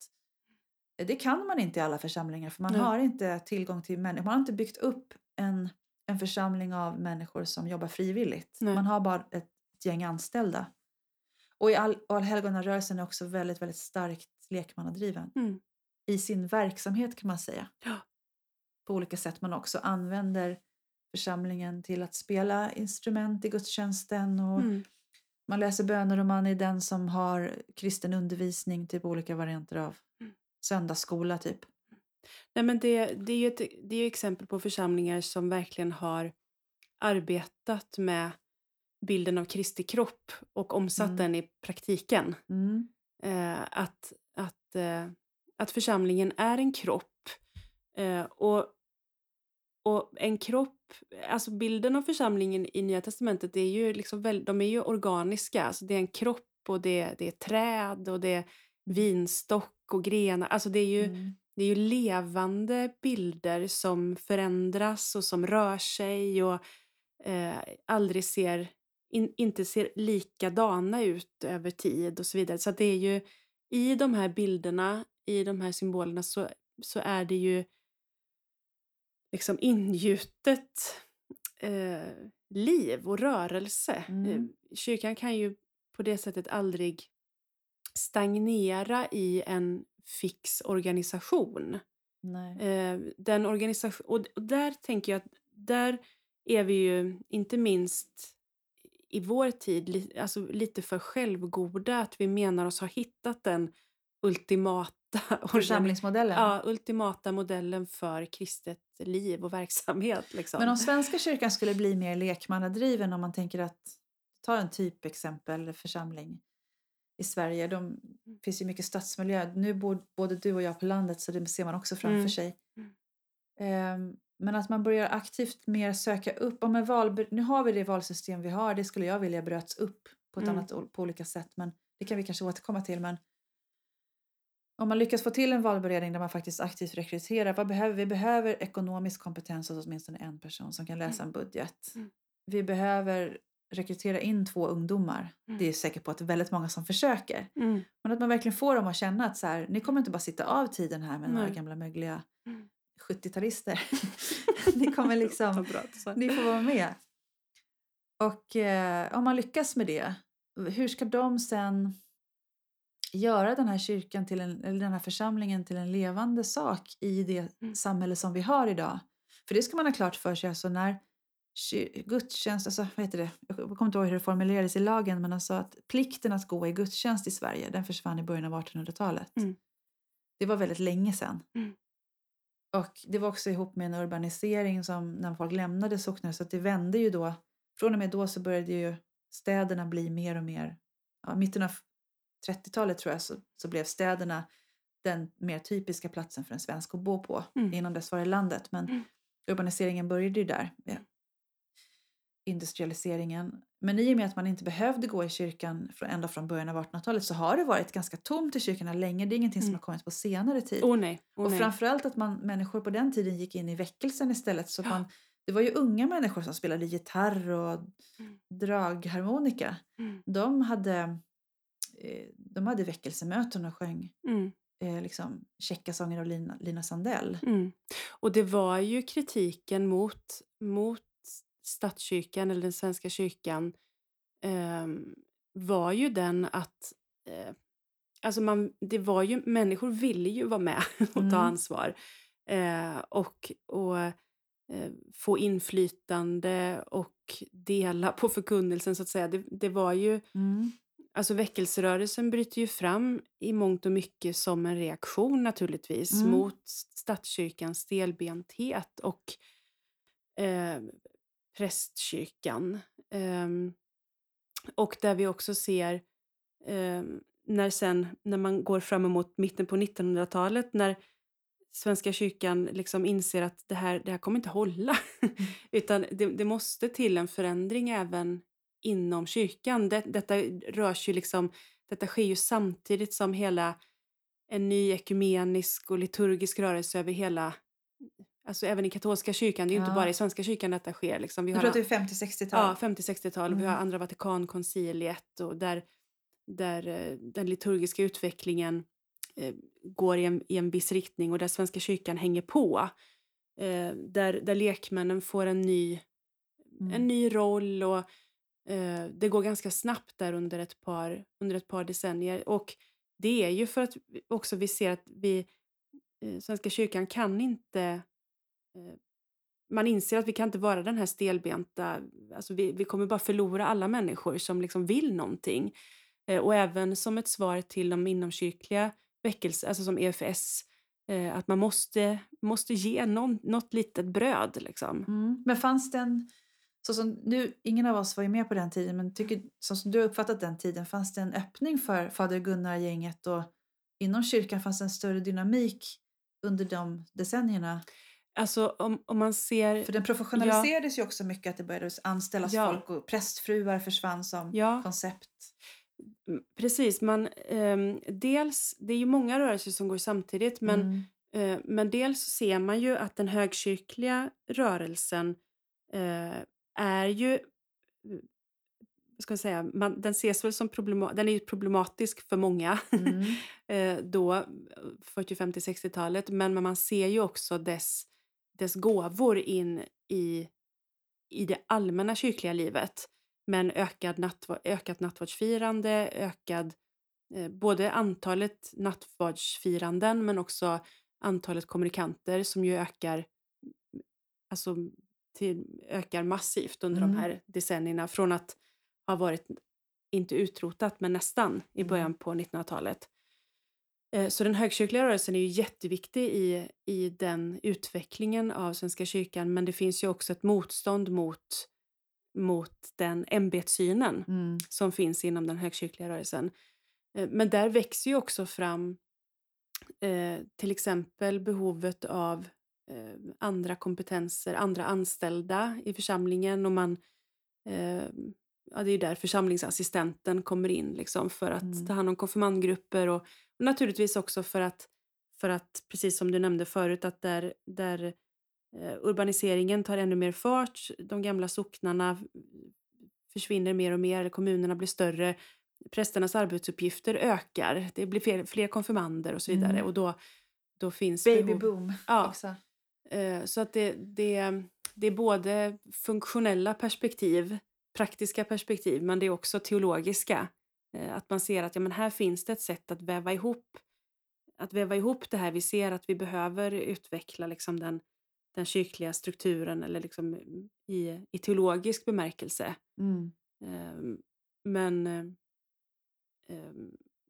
det kan man inte i alla församlingar för man
Nej.
har inte tillgång till människor. Man har inte byggt upp en, en församling av människor som jobbar frivilligt.
Nej.
Man har bara ett, ett gäng anställda. Och i all, allhelgonarörelsen är också väldigt, väldigt starkt lekmannadriven
Mm.
i sin verksamhet kan man säga.
Ja.
På olika sätt man också använder församlingen till att spela instrument i gudstjänsten och
Mm.
Man läser böner och man är den som har kristen undervisning, typ olika varianter av
Mm.
söndagsskola typ.
Nej, men det, det är ju ett, det är ju exempel på församlingar som verkligen har arbetat med bilden av Kristi kropp och omsatt
Mm.
den i praktiken.
Mm.
Eh, att, att, eh, att församlingen är en kropp. Eh, och, och en kropp, alltså bilden av församlingen i Nya Testamentet är ju liksom väl, de är ju organiska. Alltså det är en kropp och det, det är träd och det är vinstock och grenar. Alltså det är ju,
Mm.
det är ju levande bilder som förändras och som rör sig och eh, aldrig ser, in, inte ser likadana ut över tid och så vidare. Så att det är ju i de här bilderna, i de här symbolerna så, så är det ju liksom ingjutet eh, liv och rörelse.
Mm.
Eh, Kyrkan kan ju på det sättet aldrig stagnera i en fix organisation.
Nej.
Eh, den organisation och, och där tänker jag att där är vi ju inte minst i vår tid li, alltså lite för självgoda att vi menar oss ha hittat den ultimata
Församlingsmodellen.
ja, ultimata modellen för kristet liv och verksamhet. Liksom.
Men om Svenska kyrkan skulle bli mer lekmannadriven om man tänker att ta en typexempel församling i Sverige. De finns ju mycket stadsmiljö. Nu bor både du och jag på landet så det ser man också framför
Mm.
sig.
Mm.
Ehm, men att man börjar aktivt mer söka upp. Om en val, nu har vi det valsystem vi har. Det skulle jag vilja bröts upp på ett
Mm.
annat på olika sätt. Men det kan vi kanske återkomma till. Men om man lyckas få till en valberedning där man faktiskt aktivt rekryterar. Vad behöver vi? Behöver ekonomisk kompetens hos åtminstone en person som kan läsa en budget.
Mm.
Vi behöver rekrytera in två ungdomar.
Mm.
Det är jag säker på att det är väldigt många som försöker.
Mm.
Men att man verkligen får dem att känna att så här, ni kommer inte bara sitta av tiden här med några gamla mögliga
Mm.
70-talister. ni kommer liksom, ni får vara med. Och eh, om man lyckas med det, hur ska de sen göra den här kyrkan till en, eller den här församlingen till en levande sak i det
Mm.
samhälle som vi har idag? För det ska man ha klart för sig. Alltså när gudstjänst, alltså, vad heter det? jag kommer inte ihåg hur det formulerades i lagen, men alltså att plikten att gå i gudstjänst i Sverige, den försvann i början av 1800-talet.
Mm.
Det var väldigt länge sedan.
Mm.
Och det var också ihop med en urbanisering som när folk lämnade socknar så att det vände ju då. Från och med då så började ju städerna bli mer och mer, ja, mitten av 30-talet tror jag så, så blev städerna den mer typiska platsen för en svensk att bo på.
Mm.
Innan dess var det landet men
Mm.
urbaniseringen började ju där. Ja. Industrialiseringen. Men i och med att man inte behövde gå i kyrkan ända från början av 1800-talet så har det varit ganska tomt i kyrkorna länge. Det är ingenting som
Mm.
har kommit på senare tid.
Åh nej. Åh,
Och framförallt att man, människor på den tiden gick in i väckelsen istället. Så
Ja.
man, det var ju unga människor som spelade gitarr och
Mm.
dragharmonika.
Mm.
De hade, de hade väckelsemöten och sjöng
Mm.
eh, liksom, sånger av Lina, Lina Sandell.
Mm. Och det var ju kritiken mot, mot statskyrkan eller den svenska kyrkan ehm, var ju den att eh, alltså man, det var ju, människor ville ju vara med och ta
Mm.
ansvar eh, och, och eh, få inflytande och dela på förkunnelsen så att säga. Det, det var ju
Mm.
Alltså väckelserörelsen bryter ju fram i mångt och mycket som en reaktion naturligtvis
Mm.
mot statskyrkans stelbenthet och eh, prästkyrkan. Ehm, och där vi också ser ehm, när sen när man går fram emot mitten på 1900-talet när Svenska kyrkan liksom inser att det här, det här kommer inte hålla. Utan det, det måste till en förändring även inom kyrkan. Det, detta rörs ju liksom, detta sker ju samtidigt som hela en ny ekumenisk och liturgisk rörelse över hela, alltså även i katolska kyrkan, det är ju
Ja.
inte bara i Svenska kyrkan detta sker. Liksom. Vi har
det är 50-60-tal.
Ja, 50-60-tal. Vi har
Mm.
andra Vatikankonciliet och där, där eh, den liturgiska utvecklingen eh, går i en, i en viss riktning och där Svenska kyrkan hänger på. Eh, där, där lekmännen får en ny,
Mm.
en ny roll och eh, det går ganska snabbt där under ett, par, under ett par decennier. Och det är ju för att vi- också vi ser att vi, eh, Svenska kyrkan kan inte eh, man inser att vi kan inte vara den här stelbenta, alltså vi, vi kommer bara förlora alla människor som liksom vill någonting. Eh, och även som ett svar till de inomkyrkliga väckelser, alltså som EFS, eh, att man måste, måste ge någon, något litet bröd. Liksom.
Mm. Men fanns det en så som nu, ingen av oss var ju med på den tiden, men tycker, så som du har uppfattat den tiden, fanns det en öppning för Fader Gunnar-gänget och inom kyrkan fanns det en större dynamik under de decennierna?
Alltså om, om man ser...
För den professionaliserades ja. ju också mycket, att det började anställas ja. folk och prästfruar försvann som ja. koncept.
Mm, precis, man, eh, dels, det är ju många rörelser som går samtidigt, men, mm. eh, men dels så ser man ju att den högkyrkliga rörelsen eh, är ju ska jag säga, man, den ses väl som problema den är problematisk för många mm. eh, då, 40, 50, 60-talet. Men, men man ser ju också dess, dess gåvor in i, i det allmänna kyrkliga livet. Men ökad nattv ökat nattvardsfirande, ökad eh, både antalet nattvardsfiranden men också antalet kommunikanter som ju ökar alltså till, ökar massivt under mm. de här decennierna. Från att ha varit, inte utrotat, men nästan i mm. början på 1900-talet. Eh, så den högkyrkliga rörelsen är ju jätteviktig i, i den utvecklingen av Svenska kyrkan men det finns ju också ett motstånd mot, mot den ämbetssynen mm. som finns inom den högkyrkliga rörelsen. Eh, men där växer ju också fram eh, till exempel behovet av andra kompetenser, andra anställda i församlingen och man eh, ja, det är där församlingsassistenten kommer in liksom, för att mm. ta hand om konfirmandgrupper och, och naturligtvis också för att, för att, precis som du nämnde förut, att där, där eh, urbaniseringen tar ännu mer fart, de gamla socknarna försvinner mer och mer, kommunerna blir större, prästernas arbetsuppgifter ökar, det blir fler, fler konfirmander och så vidare. Mm. Och då, då finns
Baby boom
ja. också. Eh, så att det, det, det är både funktionella perspektiv praktiska perspektiv men det är också teologiska. Eh, att man ser att ja, men här finns det ett sätt att väva ihop att väva ihop det här. Vi ser att vi behöver utveckla liksom den, den kyrkliga strukturen eller liksom i, i teologisk bemärkelse. Mm. Um, men, um,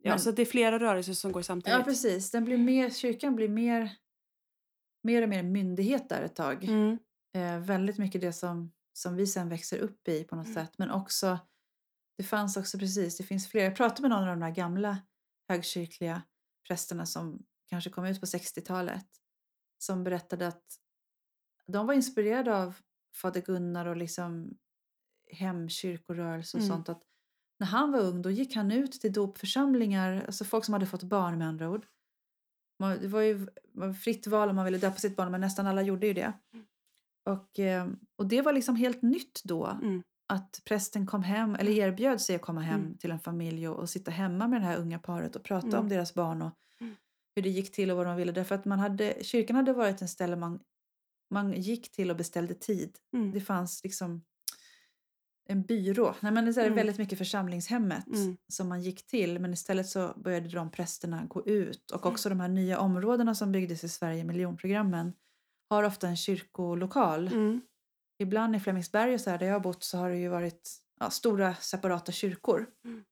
ja, men, så det är flera rörelser som går samtidigt.
Ja, precis. Den blir mer, kyrkan blir mer, mer och mer myndighet där ett tag. Mm. Eh, väldigt mycket det som som vi sen växer upp i på något mm. sätt. Men också, det fanns också precis, det finns fler. Jag pratade med någon av de där gamla högkyrkliga prästerna som kanske kom ut på 60-talet. Som berättade att de var inspirerade av Fader Gunnar och liksom hemkyrkorörelse och mm. sånt. Att när han var ung då gick han ut till dopförsamlingar, alltså folk som hade fått barn med andra ord. Det var ju var fritt val om man ville döpa sitt barn men nästan alla gjorde ju det. Mm. Och, eh, och det var liksom helt nytt då. Mm. Att prästen kom hem, eller erbjöd sig att komma hem mm. till en familj och, och, sitta hemma med det här unga paret och prata mm. om deras barn och mm. hur det gick till och vad de ville. Därför att man hade, kyrkan hade varit en ställe man, man gick till och beställde tid. Mm. Det fanns liksom en byrå. Nej, men det är mm. väldigt mycket församlingshemmet mm. som man gick till. Men istället så började de prästerna gå ut. Och också de här nya områdena som byggdes i Sverige, miljonprogrammen har ofta en kyrkolokal. Mm. Ibland i Flemingsberg och så här, där jag har bott så har det ju varit ja, stora separata kyrkor. Mm.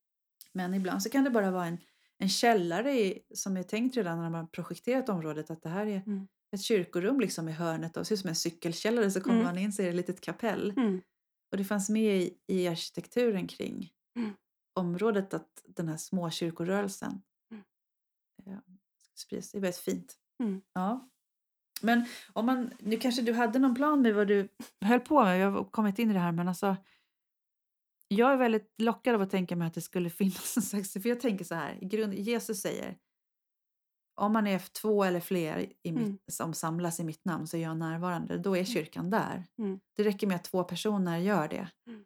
Men ibland så kan det bara vara en, en källare i, som är tänkt redan när man projekterat området att det här är mm. ett kyrkorum liksom i hörnet och ser ut som en cykelkällare så kommer mm. man in så är det ett litet kapell. Mm. Och det fanns med i, i arkitekturen kring mm. området att den här småkyrkorörelsen mm. eh, sprids. Det är väldigt fint. Ja. Men om man, nu kanske du hade någon plan med vad du höll på med. Jag har kommit in i det här men alltså. Jag är väldigt lockad av att tänka mig att det skulle finnas en slags, för jag tänker så här, grund, Jesus säger om man är två eller fler i mitt, mm. som samlas i mitt namn så är jag närvarande. Då är mm. kyrkan där. Mm. Det räcker med att två personer gör det. Mm.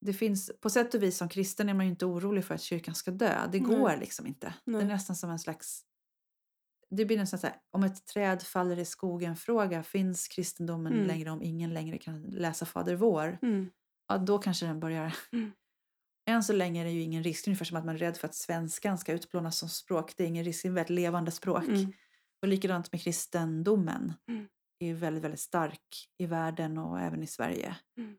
Det finns, på sätt och vis som kristen är man ju inte orolig för att kyrkan ska dö. Det går liksom inte. Det är nästan som en slags det blir nästan så här, om ett träd faller i skogen-fråga, finns kristendomen mm. längre om ingen längre kan läsa Fader vår? Mm. Ja, då kanske den börjar... Än så länge är det ju ingen risk, ungefär som att man är rädd för att svenskan ska utplånas som språk. Det är ingen risk, det är ett väldigt levande språk. Mm. Och likadant med kristendomen. Mm. är väldigt, väldigt stark i världen och även i Sverige. Mm.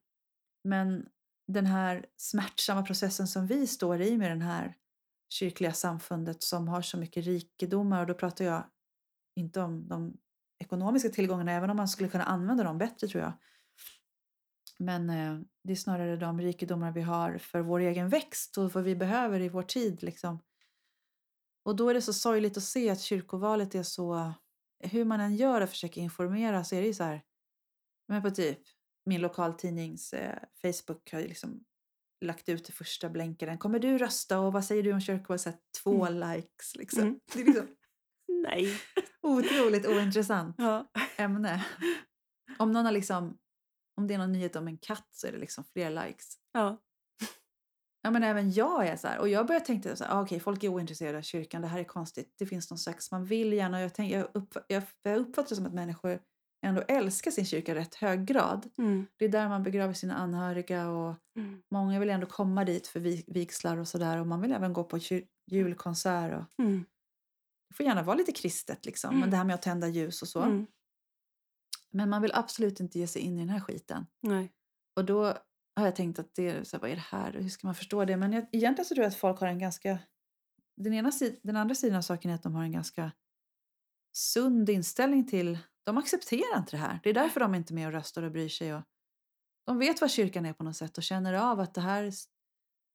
Men den här smärtsamma processen som vi står i med den här kyrkliga samfundet som har så mycket rikedomar och då pratar jag inte om de ekonomiska tillgångarna även om man skulle kunna använda dem bättre tror jag. Men eh, det är snarare de rikedomar vi har för vår egen växt och vad vi behöver i vår tid. Liksom. Och då är det så sorgligt att se att kyrkovalet är så... Hur man än gör och försöker informera så är det ju så här... Men på typ min lokaltidnings eh, Facebook har ju liksom lagt ut det första blänkaren. Kommer du rösta och vad säger du om kyrkovalet? Två
Mm.
likes liksom.
Mm.
Det är liksom
Nej.
otroligt ointressant
Ja.
ämne. Om någon har liksom... Om det är någon nyhet om en katt så är det liksom fler likes.
Ja.
Ja, men även jag är så här. Och jag började tänka så här, ah, okej, folk är ointresserade av kyrkan, det här är konstigt. Det finns någon slags, man vill gärna, och jag, tänk, jag, upp, jag, jag uppfattar det som att människor ändå älskar sin kyrka i rätt hög grad.
Mm.
Det är där man begraver sina anhöriga och
Mm.
många vill ändå komma dit för vi- vigslar och sådär. Och man vill även gå på julkonsert. Och,
Mm.
det får gärna vara lite kristet liksom, men
Mm.
det här med att tända ljus och så. Men man vill absolut inte ge sig in i den här skiten.
Nej.
Och då har jag tänkt att det är, så här, vad är det här och hur ska man förstå det? Men jag, egentligen så tror jag att folk har en ganska... Den, ena den andra sidan av saken är att de har en ganska sund inställning till... De accepterar inte det här. Det är därför de inte är med och röstar och bryr sig. Och de vet vad kyrkan är på något sätt och känner av att det här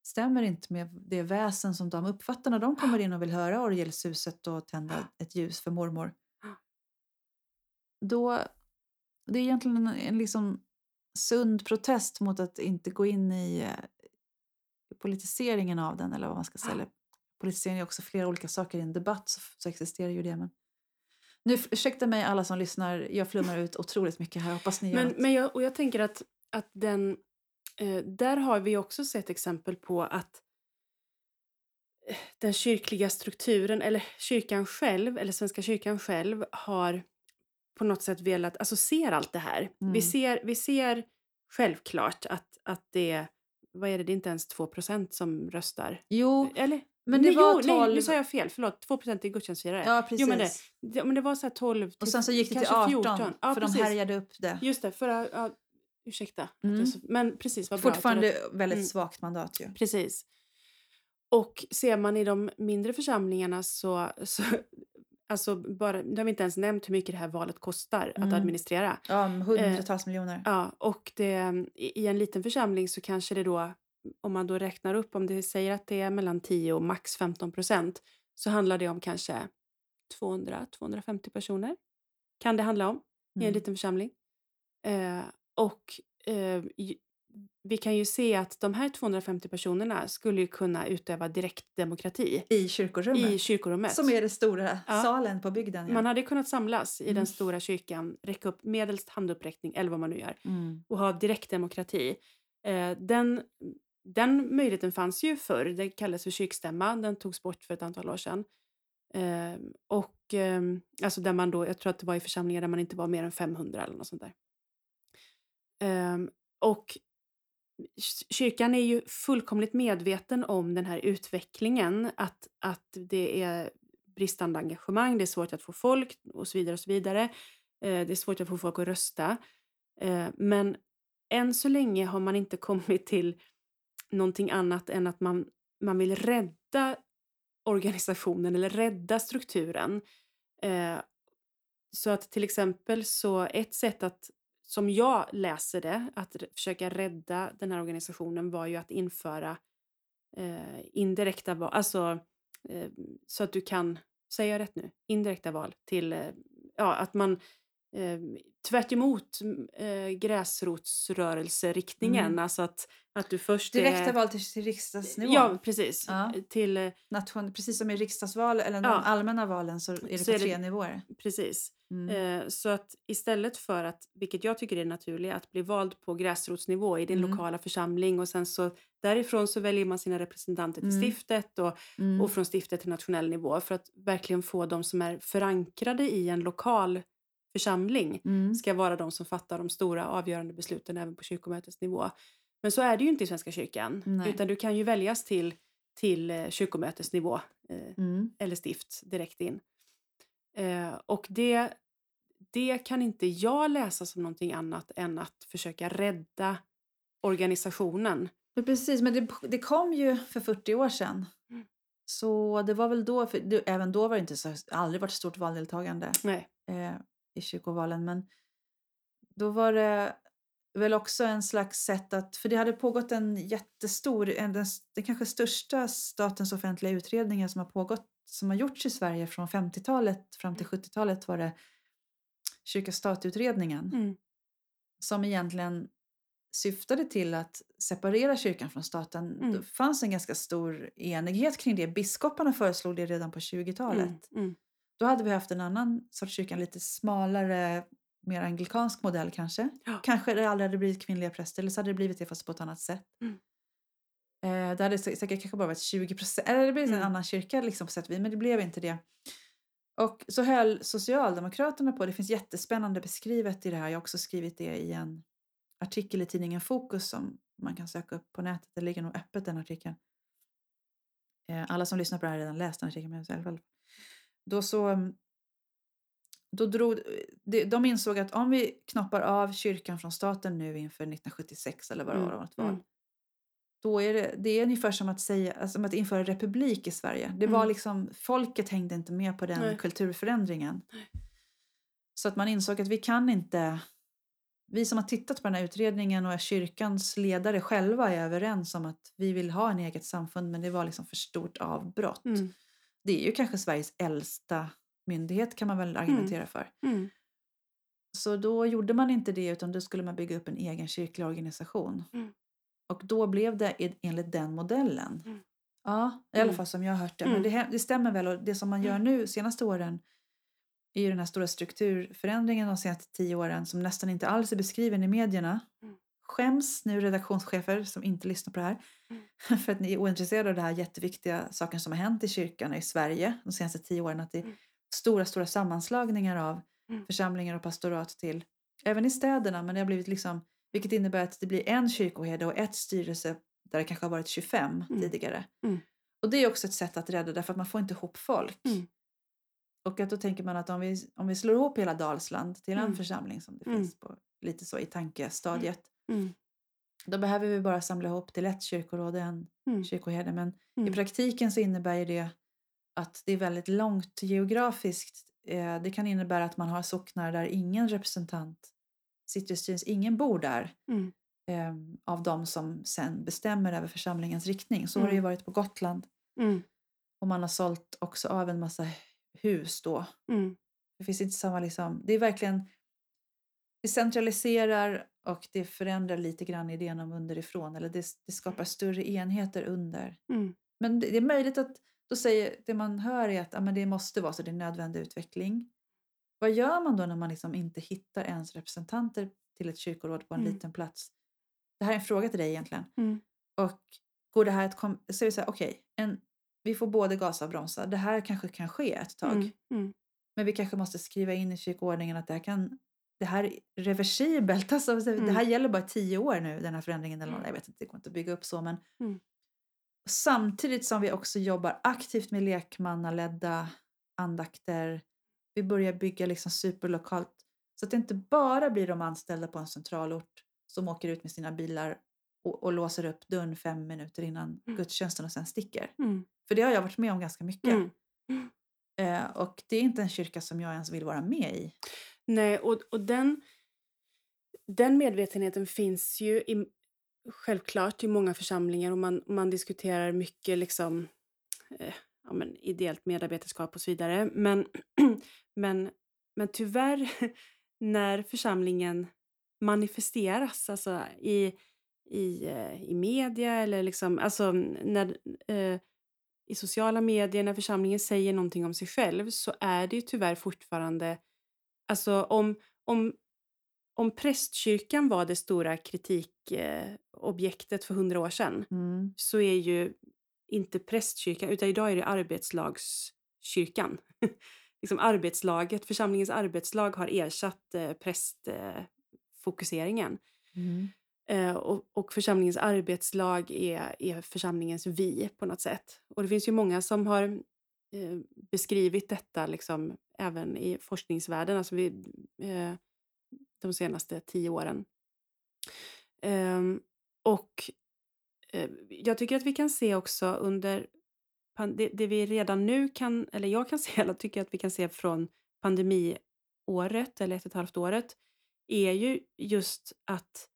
stämmer inte med det väsen som de uppfattar när de kommer in och vill höra orgelsuset och tända ett ljus för mormor. Då, det är egentligen en, en liksom sund protest mot att inte gå in i eh, politiseringen av den eller vad man ska säga. Politisering är också flera olika saker i en debatt så, så existerar ju det. Men... Nu, ursäkta mig alla som lyssnar, jag flummar ut otroligt mycket här. Hoppas ni gör
Men, jag, och jag tänker att, att den... Eh, där har vi också sett exempel på att eh, den kyrkliga strukturen, eller kyrkan själv, eller Svenska kyrkan själv, har på något sätt velat, alltså ser allt det här.
Mm.
Vi, ser, vi ser självklart att, att det, vad är det, det är inte ens 2% som röstar.
Jo,
Eller?
men det
nej,
var
jo, nej,
12...
nu sa jag fel, förlåt, 2% är gudstjänstfirare.
Ja, precis.
Jo, men det, det, men det var så här 12 till,
Och sen så gick det till
kanske
18
14. Ja,
för
precis.
de härjade upp det.
Just det, förra... Ja, ursäkta.
Mm.
så- Men precis, vad bra. att
Fortfarande väldigt
Mm.
svagt mandat ju.
Precis. Och ser man i de mindre församlingarna så... så alltså bara, nu har vi inte ens nämnt hur mycket det här valet kostar att
Mm.
administrera.
Ja, hundratals miljoner.
Eh, Ja, och det, i i en liten församling så kanske det då, om man då räknar upp, om det säger att det är mellan 10 och max 15 procent, så handlar det om kanske 200-250 personer. Kan det handla om i en
Mm.
liten församling. Eh, och eh, vi kan ju se att de här 250 personerna skulle ju kunna utöva direktdemokrati
I kyrkorummet.
i kyrkorummet.
Som är den stora
Ja.
salen på bygden. Ja.
Man hade kunnat samlas i
Mm.
den stora kyrkan, räcka upp medelst handuppräckning eller vad man nu gör
Mm.
och ha direktdemokrati. Eh, den, den möjligheten fanns ju förr. Det kallades för kyrkstämma. Den togs bort för ett antal år sedan. Eh, och eh, alltså där man då, jag tror att det var i församlingar där man inte var mer än 500 eller något sånt där. Eh, och kyrkan är ju fullkomligt medveten om den här utvecklingen. Att, att det är bristande engagemang, det är svårt att få folk och så vidare. och så vidare. Eh, det är svårt att få folk att rösta. Eh, men än så länge har man inte kommit till någonting annat än att man, man vill rädda organisationen eller rädda strukturen. Eh, så att till exempel så ett sätt att, som jag läser det, att försöka rädda den här organisationen var ju att införa eh, indirekta val, alltså eh, så att du kan, säger jag rätt nu? Indirekta val till, eh, ja att man eh, tvärt emot eh, gräsrotsrörelseriktningen,
Mm.
alltså att, att du först
Direkta
är,
val till, till riksdagsnivå.
Ja, precis.
Ja.
Till, eh,
Nation, precis som i riksdagsval eller de
Ja.
allmänna valen så är det
Så
på
är det-
tre nivåer.
precis.
Mm.
Eh, så att istället för att, vilket jag tycker är naturligt, att bli vald på gräsrotsnivå i din
Mm.
lokala församling och sen så därifrån så väljer man sina representanter till
Mm.
stiftet och,
Mm.
och från stiftet till nationell nivå för att verkligen få de som är förankrade i en lokal församling
Mm.
ska vara de som fattar de stora avgörande besluten även på kyrkomötesnivå. Men så är det ju inte i Svenska kyrkan,
Nej.
utan du kan ju väljas till, till eh, kyrkomötesnivå eh,
Mm.
eller stift direkt in. Eh, och det, det kan inte jag läsa som någonting annat än att försöka rädda organisationen.
Men precis, men det, det kom ju för 40 år sedan.
Mm.
Så det var väl då, för det, även då var det inte så, aldrig varit stort valdeltagande eh, i kyrkovalen. Men då var det, väl också en slags sätt att, för det hade pågått en jättestor, en, den, den kanske största statens offentliga utredningen som har pågått, som har gjorts i Sverige från 50-talet fram till 70-talet var det kyrka-stat-utredningen.
Mm.
Som egentligen syftade till att separera kyrkan från staten.
Mm.
Det fanns en ganska stor enighet kring det. Biskoparna föreslog det redan på 20-talet.
Mm. Mm.
Då hade vi haft en annan sorts kyrka, en lite smalare, mer anglikansk modell kanske.
Ja.
Kanske det aldrig hade blivit kvinnliga präster eller så hade det blivit det fast på ett annat sätt.
Mm.
Eh, det hade sä- säkert kanske bara varit 20 procent, eller det blev en
Mm.
annan kyrka liksom på sätt men det blev inte det. Och så höll Socialdemokraterna på, det finns jättespännande beskrivet i det här, jag har också skrivit det i en artikel i tidningen Fokus som man kan söka upp på nätet, det ligger nog öppet den artikeln. Eh, alla som lyssnar på det här har redan läst den artikeln, men. Då så mm, då drog, de, insåg att om vi knoppar av kyrkan från staten nu inför 1976 eller vad det var,
Mm,
val,
mm.
Då är det, det är ungefär som att, säga, alltså, som att införa republik i Sverige. Det var
Mm.
liksom, folket hängde inte med på den
Nej.
kulturförändringen. Så att man insåg att vi kan inte, vi som har tittat på den här utredningen och är kyrkans ledare själva är överens om att vi vill ha en eget samfund men det var liksom för stort avbrott.
Mm.
Det är ju kanske Sveriges äldsta myndighet kan man väl argumentera för.
Mm.
Så då gjorde man inte det utan då skulle man bygga upp en egen kyrklig organisation.
Mm.
Och då blev det enligt den modellen.
Mm.
Ja, i alla
Mm.
fall som jag har hört det.
Mm.
Men det, he- det stämmer väl och det som man gör nu senaste åren är ju den här stora strukturförändringen de senaste tio åren som nästan inte alls är beskriven i medierna.
Mm.
Skäms nu redaktionschefer som inte lyssnar på det här
Mm.
för att ni är ointresserade av det här jätteviktiga saken som har hänt i kyrkan i Sverige de senaste tio åren. Att det är
Mm.
stora, stora sammanslagningar av
Mm.
församlingar och pastorat till, även i städerna, men det har blivit liksom, vilket innebär att det blir en kyrkoherde och ett styrelse där det kanske har varit 25
Mm.
tidigare.
Mm.
Och det är också ett sätt att rädda därför att man får inte ihop folk.
Mm.
Och att då tänker man att om vi, om vi slår ihop hela Dalsland till en
Mm.
församling som det
Mm.
finns på lite så i tankestadiet.
Mm.
Då behöver vi bara samla ihop till ett kyrkoråd och en
Mm.
kyrkoherde. Men i praktiken så innebär ju det att det är väldigt långt geografiskt. Eh, Det kan innebära att man har socknar där ingen representant styrelsen, ingen bor där
Mm.
eh, av de som sen bestämmer över församlingens riktning. Så har det ju
Mm.
varit på Gotland.
Mm.
Och man har sålt också av en massa hus då.
Mm.
Det finns inte samma liksom, det är verkligen, det centraliserar och det förändrar lite grann idén om underifrån. Eller det, det skapar större enheter under.
Mm.
Men det, det är möjligt att då säger, det man hör är att ja, men det måste vara så, det är nödvändig utveckling. Vad gör man då när man liksom inte hittar ens representanter till ett kyrkoråd på en
Mm.
liten plats? Det här är en fråga till dig egentligen.
Mm.
Och går det här att kom- så är det så här, okej, en vi får både gasa och bromsa. Det här kanske kan ske ett tag.
Mm. Mm.
Men vi kanske måste skriva in i kyrkoordningen att det här, kan, det här är reversibelt. Alltså, Det
Mm.
här gäller bara tio år nu, den här förändringen. Eller något. Jag vet inte, det går inte att bygga upp så. Men
Mm.
Samtidigt som vi också jobbar aktivt med lekmannaledda andakter. Vi börjar bygga liksom superlokalt. Så att det inte bara blir de anställda på en centralort som åker ut med sina bilar och, och låser upp dörren fem minuter innan
Mm.
gudstjänsten och sen sticker.
Mm.
För det har jag varit med om ganska mycket.
Mm.
Eh, och det är inte en kyrka som jag ens vill vara med i.
Nej, och, och den, den medvetenheten finns ju i, självklart i många församlingar och man, man diskuterar mycket liksom, eh, ja, men ideellt medarbetarskap och så vidare. Men, men, men tyvärr när församlingen manifesteras alltså i, i, eh, i media eller liksom, alltså när, eh, i sociala medier när församlingen säger någonting om sig själv så är det ju tyvärr fortfarande Alltså om, om, om prästkyrkan var det stora kritikobjektet eh, objektet för hundra år sedan så är ju inte prästkyrkan, utan idag är det arbetslagskyrkan. liksom arbetslaget, församlingens arbetslag har ersatt eh, prästfokuseringen.
Mm.
Eh, och, och församlingens arbetslag är, är församlingens vi på något sätt. Och det finns ju många som har eh, beskrivit detta liksom, även i forskningsvärlden, alltså vi, eh, de senaste tio åren. Ehm, och eh, jag tycker att vi kan se också under det, det vi redan nu kan, eller jag kan se, eller tycker att vi kan se från pandemiåret eller ett och ett halvt året, är ju just att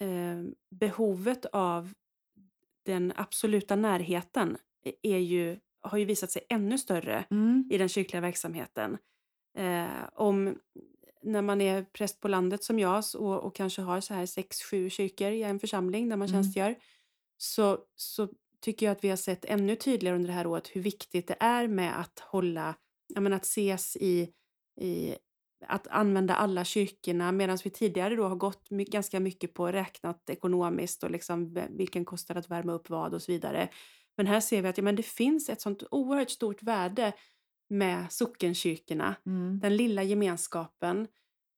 eh, behovet av den absoluta närheten är ju, har ju visat sig ännu större
Mm.
i den kyrkliga verksamheten. Eh, om, när man är präst på landet som jag och, och kanske har så här sex, sju kyrkor i en församling där man
Mm.
tjänstgör så, så tycker jag att vi har sett ännu tydligare under det här året hur viktigt det är med att hålla, ja, men att ses i, i att använda alla kyrkorna medan vi tidigare då har gått my- ganska mycket på räknat ekonomiskt och liksom vilken kostar att värma upp vad och så vidare. Men här ser vi att ja, men det finns ett sånt oerhört stort värde med sockenkyrkorna
Mm.
den lilla gemenskapen.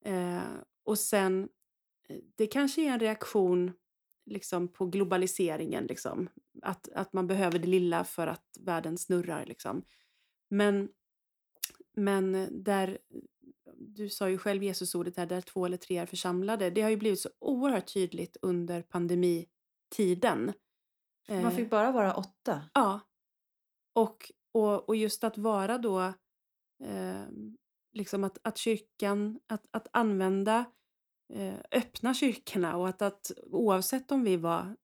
Eh, och sen, eh, det kanske är en reaktion liksom, på globaliseringen. Liksom. Att, att man behöver det lilla för att världen snurrar. Liksom. Men, men där, du sa ju själv Jesusordet här, där två eller tre är församlade. Det har ju blivit så oerhört tydligt under pandemitiden.
Man
Eh,
fick bara vara åtta.
Ja. Och, och, och just att vara då, eh, liksom att, att kyrkan, att, att använda, eh, öppna kyrkorna och att, att oavsett om vi var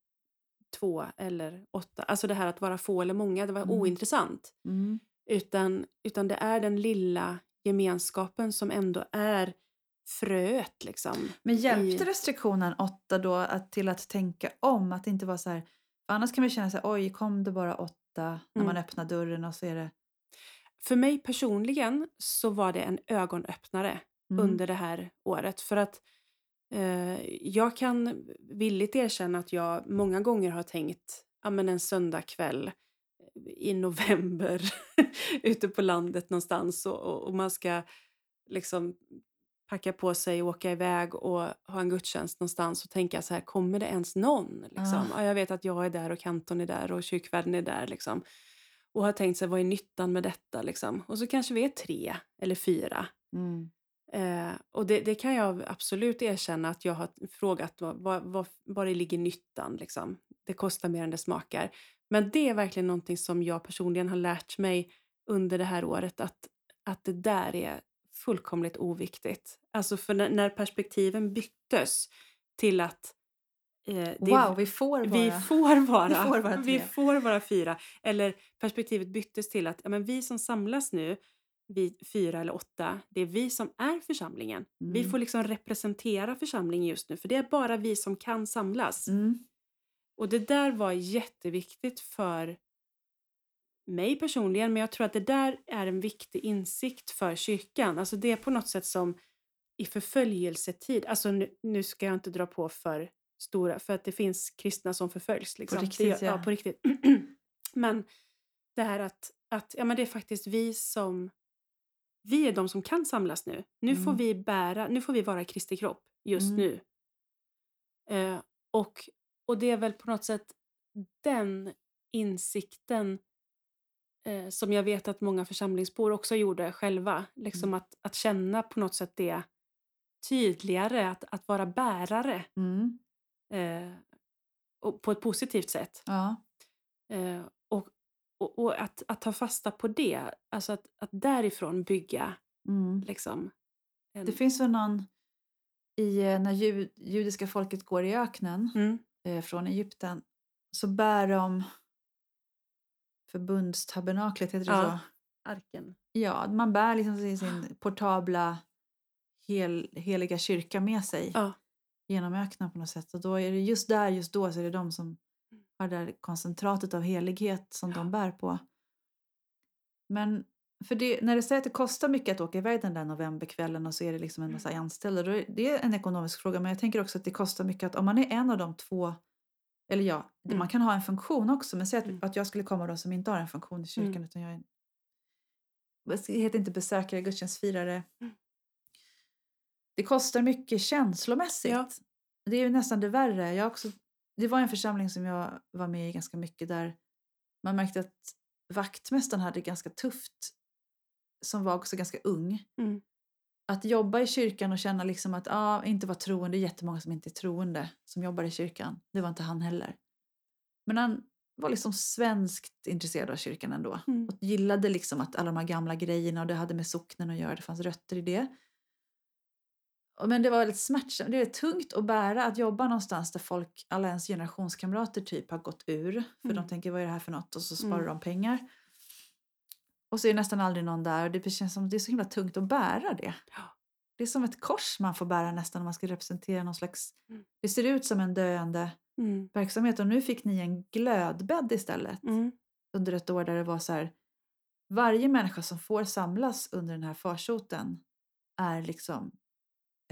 två eller åtta, alltså det här att vara få eller många, det var
Mm.
ointressant.
Mm.
Utan, utan det är den lilla gemenskapen som ändå är fröet liksom.
Men hjälpte
i-
restriktionen åtta då att, till att tänka om? Att inte var så här... Annars kan man känna så här, oj, kom det bara åtta när
Mm.
man öppnar dörren och så är det...
För mig personligen så var det en ögonöppnare.
Mm.
under det här året. För att eh, jag kan villigt erkänna att jag många gånger har tänkt ja, men en söndagkväll i november ute på landet någonstans och, och, och man ska liksom packa på sig och åka iväg och ha en gudstjänst någonstans och tänka så här, kommer det ens någon? Liksom?
Ah.
Ja, jag vet att jag är där och kanton är där och kyrkvärden är där. Liksom. Och har tänkt sig, vad är nyttan med detta? Liksom? Och så kanske vi är tre eller fyra.
Mm.
Eh, och det, det kan jag absolut erkänna att jag har frågat vad, vad, vad, var det ligger nyttan. Liksom. Det kostar mer än det smakar. Men det är verkligen någonting som jag personligen har lärt mig under det här året att, att det där är fullkomligt oviktigt. Alltså för när, när perspektiven byttes till att eh, det,
Wow, vi får vara...
vi får vara,
Vi får vara
vi får vara fyra. Eller perspektivet byttes till att ja, men vi som samlas nu, vi fyra eller åtta, det är vi som är församlingen. Vi
Mm.
får liksom representera församlingen just nu, för det är bara vi som kan samlas.
Mm.
Och det där var jätteviktigt för mig personligen, men jag tror att det där är en viktig insikt för kyrkan. Alltså det är på något sätt som i förföljelsetid, alltså nu, nu ska jag inte dra på för stora, för att det finns kristna som förföljs. Liksom.
riktigt,
det, gör-
ja.
ja. På riktigt. men det här att, att ja, men det är faktiskt vi som, vi är de som kan samlas nu. Nu får
Mm.
vi bära, nu får vi vara Kristi kropp just
Mm.
nu. Eh, och, och det är väl på något sätt den insikten eh, som jag vet att många församlingsbor också gjorde själva. Liksom
Mm.
att, att känna på något sätt det tydligare, att, att vara bärare
Mm.
eh, och på ett positivt sätt.
Ja.
Och och, att, att ta fasta på det, alltså att, att därifrån bygga
Mm.
liksom. En,
Det finns väl någon i eh, när ju, judiska folket går i öknen
mm,
eh, från Egypten så bär de förbundstabernaklet, heter det
Ja.
så?
arken.
Ja, man bär liksom sin, sin portabla hel, heliga kyrka med sig
Ja.
genom öknen på något sätt. Och då är det just där, just då, så är det de som har det där koncentratet av helighet som
Ja.
de bär på. Men för det, när det säger att det kostar mycket att åka iväg den där novemberkvällen och så är det liksom en massa anställda, då är det är en ekonomisk fråga. Men jag tänker också att det kostar mycket att om man är en av de två, eller ja,
Mm.
man kan ha en funktion också, men säg att,
Mm.
att jag skulle komma då som inte har en funktion i kyrkan
Mm.
utan jag är det heter inte besökare, gudstjänstfirare.
Mm.
Det kostar mycket känslomässigt.
Ja.
Det är ju nästan det värre. Jag har också, det var en församling som jag var med i ganska mycket där man märkte att vaktmästaren hade det ganska tufft som var också ganska ung.
Mm.
Att jobba i kyrkan och känna liksom att ah, inte vara troende, det är jättemånga som inte är troende som jobbar i kyrkan. Det var inte han heller. Men han var liksom svenskt intresserad av kyrkan ändå.
Mm.
Och gillade liksom att alla de här gamla grejerna och det hade med socknen att göra, det fanns rötter i det. Men det var väldigt smärtsamt. Det är tungt att bära att jobba någonstans där folk, alla ens generationskamrater typ har gått ur. För
Mm.
de tänker vad är det här för något? Och så sparar
Mm.
de pengar. Och så är det nästan aldrig någon där och det känns som det är så himla tungt att bära det. Det är som ett kors man får bära nästan om man ska representera någon slags...
Mm.
Det ser ut som en döende
Mm.
verksamhet och nu fick ni en glödbädd istället
Mm.
under ett år där det var så här varje människa som får samlas under den här farsoten är liksom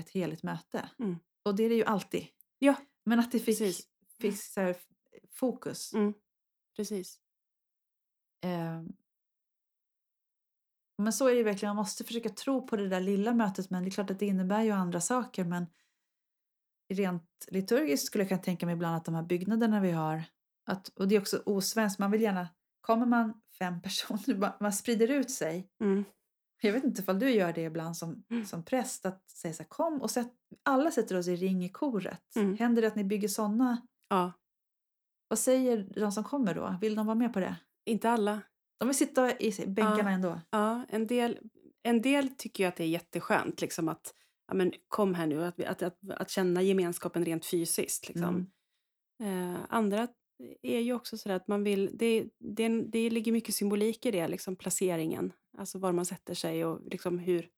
ett heligt möte.
Mm.
Och det är det ju alltid.
Ja,
Men att det fick,
precis.
fick så här fokus.
Mm. Precis.
Eh, men så är det ju verkligen, man måste försöka tro på det där lilla mötet men det är klart att det innebär ju andra saker men rent liturgiskt skulle jag kunna tänka mig ibland att de här byggnaderna vi har att, och det är också osvenskt, man vill gärna, kommer man fem personer, man- man sprider ut sig.
Mm.
Jag vet inte ifall du gör det ibland som,
Mm.
som präst att säga så här, kom och sätt, alla sätter oss i ring i koret.
Mm.
Händer det att ni bygger sådana?
Ja,
Vad säger de som kommer då? Vill de vara med på det?
inte alla.
De vill sitta i bänkarna
Ja.
ändå.
Ja, en del, en del tycker ju att det är jätteskönt liksom att ja, men kom här nu, att, att, att, att känna gemenskapen rent fysiskt. Liksom.
Mm.
Eh, andra är ju också sådär att man vill, det, det, det ligger mycket symbolik i det, liksom placeringen. Alltså var man sätter sig och liksom hur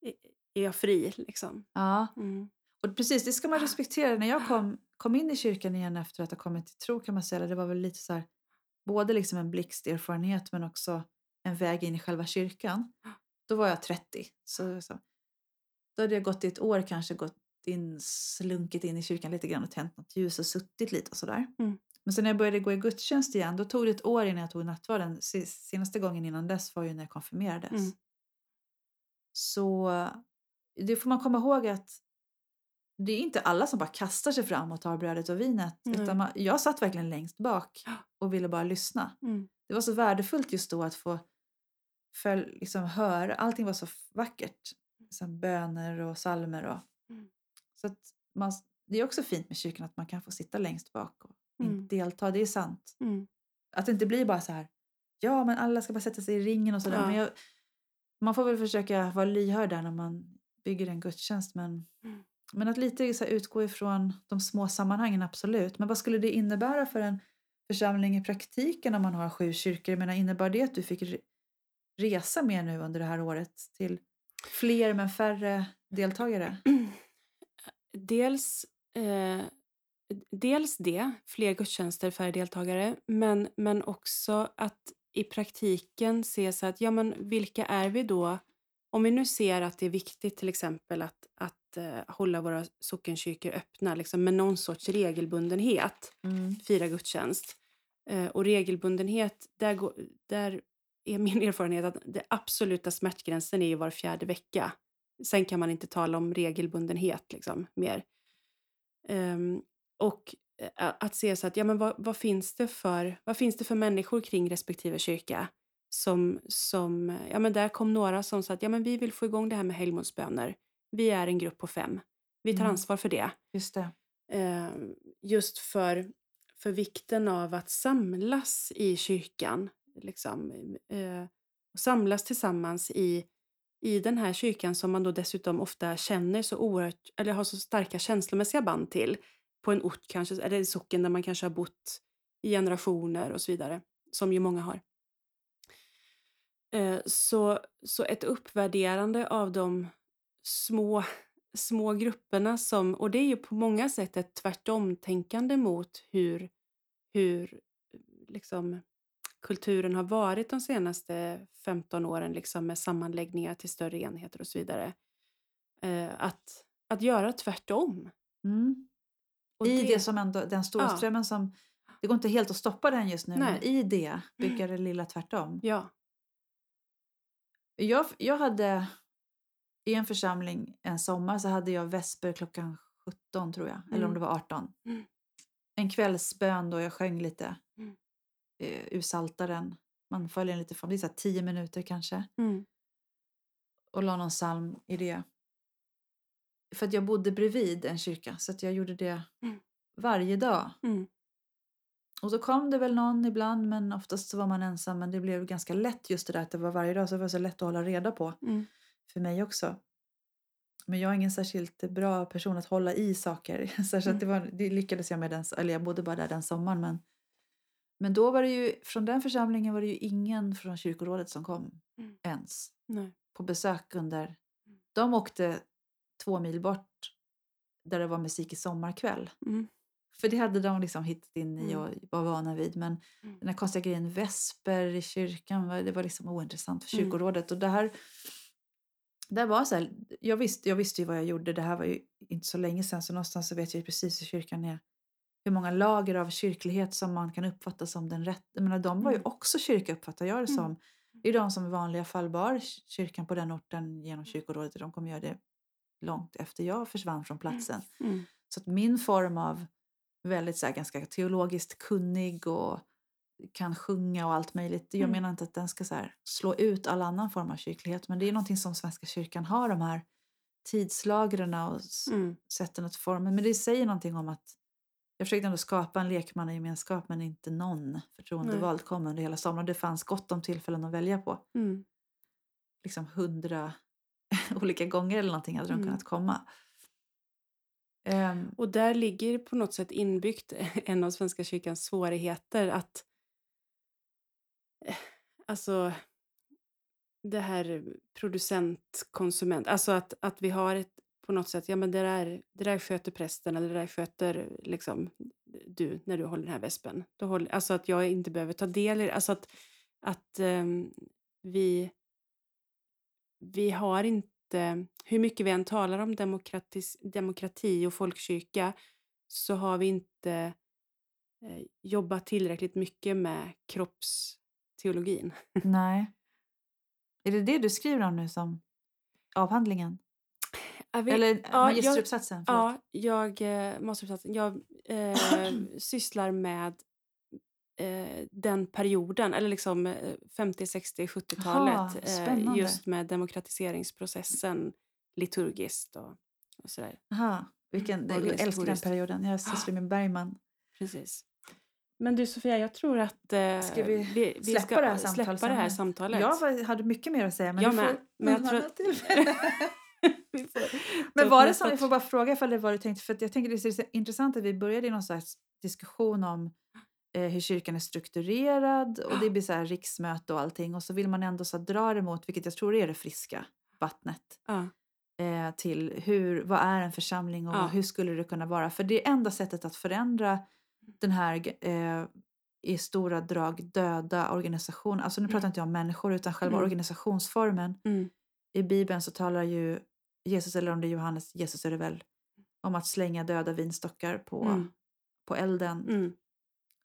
är- jag fri liksom.
Ja,
Mm.
och precis det ska man respektera. När jag kom, kom in i kyrkan igen efter att ha kommit till tro kan man säga, det var väl lite så här, både liksom en blixterfarenhet men också en väg in i själva kyrkan. Då var jag 30. Så, så. Då hade jag gått i ett år kanske gått in, slunkit in i kyrkan lite grann och tänt något ljus och suttit lite och sådär.
Mm.
Men sen när jag började gå i gudstjänst igen, då tog det ett år innan jag tog nattvarden. Se- Senaste gången innan dess var ju när jag konfirmerades.
Mm.
Så det får man komma ihåg att det är inte alla som bara kastar sig fram och tar brödet och vinet.
Nej.
Utan man, jag satt verkligen längst bak och ville bara lyssna.
Mm.
Det var så värdefullt just då att få för, liksom, höra. Allting var så vackert. Här böner och salmer och
Mm.
så att man, det är också fint med kyrkan att man kan få sitta längst bak och
Mm.
inte delta. Det är sant.
Mm.
Att det inte blir bara så här. Ja, men alla ska bara sätta sig i ringen och sådär.
Ja.
Men jag, man får väl försöka vara lyhörd där när man bygger en gudstjänst. Men,
Mm.
men att lite så utgå ifrån de små sammanhangen, absolut. Men vad skulle det innebära för en församling i praktiken om man har sju kyrkor? Jag menar, innebar det att du fick re- resa mer nu under det här året till fler men färre deltagare?
Dels, eh, dels det, fler gudstjänster, färre deltagare, men, men också att i praktiken se så att, ja men vilka är vi då? Om vi nu ser att det är viktigt till exempel att, att eh, hålla våra sockenkyrkor öppna liksom, med någon sorts regelbundenhet,
Mm.
fira gudstjänst. Eh, och regelbundenhet, där, går, där är min erfarenhet att det absoluta smärtgränsen är ju var fjärde vecka. Sen kan man inte tala om regelbundenhet liksom, mer. Ehm, och eh, att se så att, ja men vad, vad, finns det för, vad finns det för människor kring respektive kyrka? Som, som, ja men där kom några som sa att, ja men vi vill få igång det här med helgmålsböner. Vi är en grupp på fem. Vi tar
Mm.
ansvar för det.
Just det.
Eh, just för, för vikten av att samlas i kyrkan. Liksom, eh, och samlas tillsammans i, i den här kyrkan som man då dessutom ofta känner så oerhört, eller har så starka känslomässiga band till. På en ort kanske, eller en socken där man kanske har bott i generationer och så vidare. Som ju många har. Eh, så, så ett uppvärderande av de små, små grupperna som, och det är ju på många sätt ett tvärtomtänkande mot hur, hur liksom, kulturen har varit de senaste 15 åren liksom, med sammanläggningar till större enheter och så vidare. Eh, att, att göra tvärtom.
Mm.
Och
I det, som ändå, den stora
Ja.
strömmen som, det går inte helt att stoppa den just nu, men
Nej.
i det bygga det lilla tvärtom.
Ja.
Jag, jag hade i en församling en sommar så hade jag vesper klockan 17 tror jag, eller om
Mm.
det var 18.
Mm.
En kvällsbön då jag sjöng lite
Mm.
eh, ur Psaltaren. Man följer en lite fram, det är så här 10 minuter kanske.
Mm.
Och la någon psalm i det. För att jag bodde bredvid en kyrka så att jag gjorde det
Mm.
varje dag.
Mm.
Och så kom det väl någon ibland men oftast så var man ensam. Men det blev ganska lätt just det där att det var varje dag så det var så lätt att hålla reda på
Mm.
för mig också. Men jag är ingen särskilt bra person att hålla i saker. Så
Mm.
att det, var, det lyckades jag med, den, eller jag bodde bara där den sommaren. Men, men då var det ju, från den församlingen var det ju ingen från kyrkorådet som kom
Mm.
ens
Nej.
på besök under...
Mm.
De åkte två mil bort där det var musik i sommarkväll.
Mm.
För det hade de liksom hittat in i
Mm.
och var vana vid. Men
Mm.
den här konstiga grejen vesper i kyrkan, det var liksom ointressant för
Mm.
kyrkorådet. Och det här, det var så här, jag, visste, jag visste ju vad jag gjorde, det här var ju inte så länge sedan. Så någonstans så vet jag ju precis hur kyrkan är. Hur många lager av kyrklighet som man kan uppfatta som den rätta. Jag menar, de var ju
Mm.
också kyrka uppfattar jag det
Mm.
som. Det är de som i vanliga fall bar kyrkan på den orten genom kyrkorådet. Och de kommer göra det långt efter jag försvann från platsen.
Mm.
Så att min form av väldigt så här, ganska teologiskt kunnig och kan sjunga och allt möjligt. Jag
Mm.
menar inte att den ska så här, slå ut all annan form av kyrklighet. Men det är någonting som Svenska kyrkan har, de här tidslagren och
Mm.
sätten att forma. Men det säger någonting om att jag försökte ändå skapa en lekmannagemenskap men inte någon förtroendevald kom under hela sommaren. Det fanns gott om tillfällen att välja på.
Mm.
Liksom hundra olika gånger eller någonting hade de
Mm.
kunnat komma. Ehm,
Och där ligger på något sätt inbyggt en av Svenska kyrkans svårigheter att eh, alltså det här producent, konsument, alltså att, att vi har ett på något sätt, ja men det där, det där sköter prästen eller det där sköter liksom du när du håller den här vespen. Då håller, alltså att jag inte behöver ta del i det, alltså att, att ehm, vi vi har inte, hur mycket vi än talar om demokratis, demokrati och folkkyrka så har vi inte eh, jobbat tillräckligt mycket med kroppsteologin.
Nej. Är det det du skriver om nu som avhandlingen?
Vet-
Eller
ja, jag-
magisteruppsatsen?
Ja, jag, eh, jag eh, sysslar med eh, den perioden, eller liksom eh, 50, 60, 70-talet.
Jaha,
Eh,
spännande.
just med demokratiseringsprocessen liturgiskt och, och sådär.
Aha, vilken, jag älskar den perioden. Jag sysslar med Bergman.
Precis. Men du Sofia, jag tror att eh,
Ska vi
vi
släppa
ska
det här
släppa det här samtalet.
Jag hade mycket mer att säga. Men
Jag med,
får
men jag tror-
tillfälle.
Vi
Men var det så, jag får bara fråga ifall det var du tänkte, för jag tänker det är så intressant att vi började i någon slags diskussion om eh, hur kyrkan är strukturerad och det blir så här riksmöte och allting och så vill man ändå så dra det mot, vilket jag tror är det friska vattnet, eh, till hur, vad är en församling och
Ja.
hur skulle det kunna vara? För det enda sättet att förändra den här eh, i stora drag döda organisationen, alltså nu pratar inte jag om människor utan själva
Mm.
organisationsformen.
mm,
I Bibeln så talar ju Jesus, eller om det är Johannes, Jesus är det väl, om att slänga döda vinstockar på,
mm,
på elden.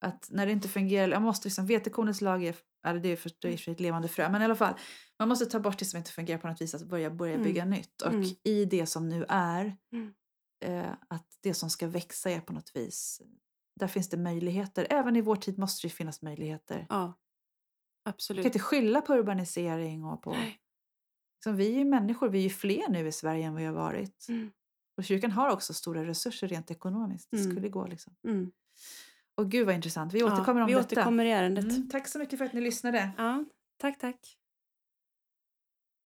Mm,
Att när det inte fungerar, jag måste liksom, vetekornets lag är, eller det är för, det är för ett levande frö, men i alla fall, man måste ta bort det som inte fungerar på något vis, att börja, börja
Mm.
bygga nytt. Och
Mm.
i det som nu är,
Mm.
eh, att det som ska växa är på något vis, där finns det möjligheter. Även i vår tid måste det finnas möjligheter.
ja.
Vi kan
Absolut.
inte skylla på urbanisering och på...
Nej.
Liksom, vi är ju människor, vi är ju fler nu i Sverige än vi har varit.
Mm,
Och kyrkan har också stora resurser rent ekonomiskt. Det
Mm.
skulle gå liksom.
mm.
Och gud vad intressant. Vi
Ja,
återkommer om
vi
detta.
återkommer i ärendet.
Mm, tack så mycket för att ni lyssnade.
Ja, tack, tack.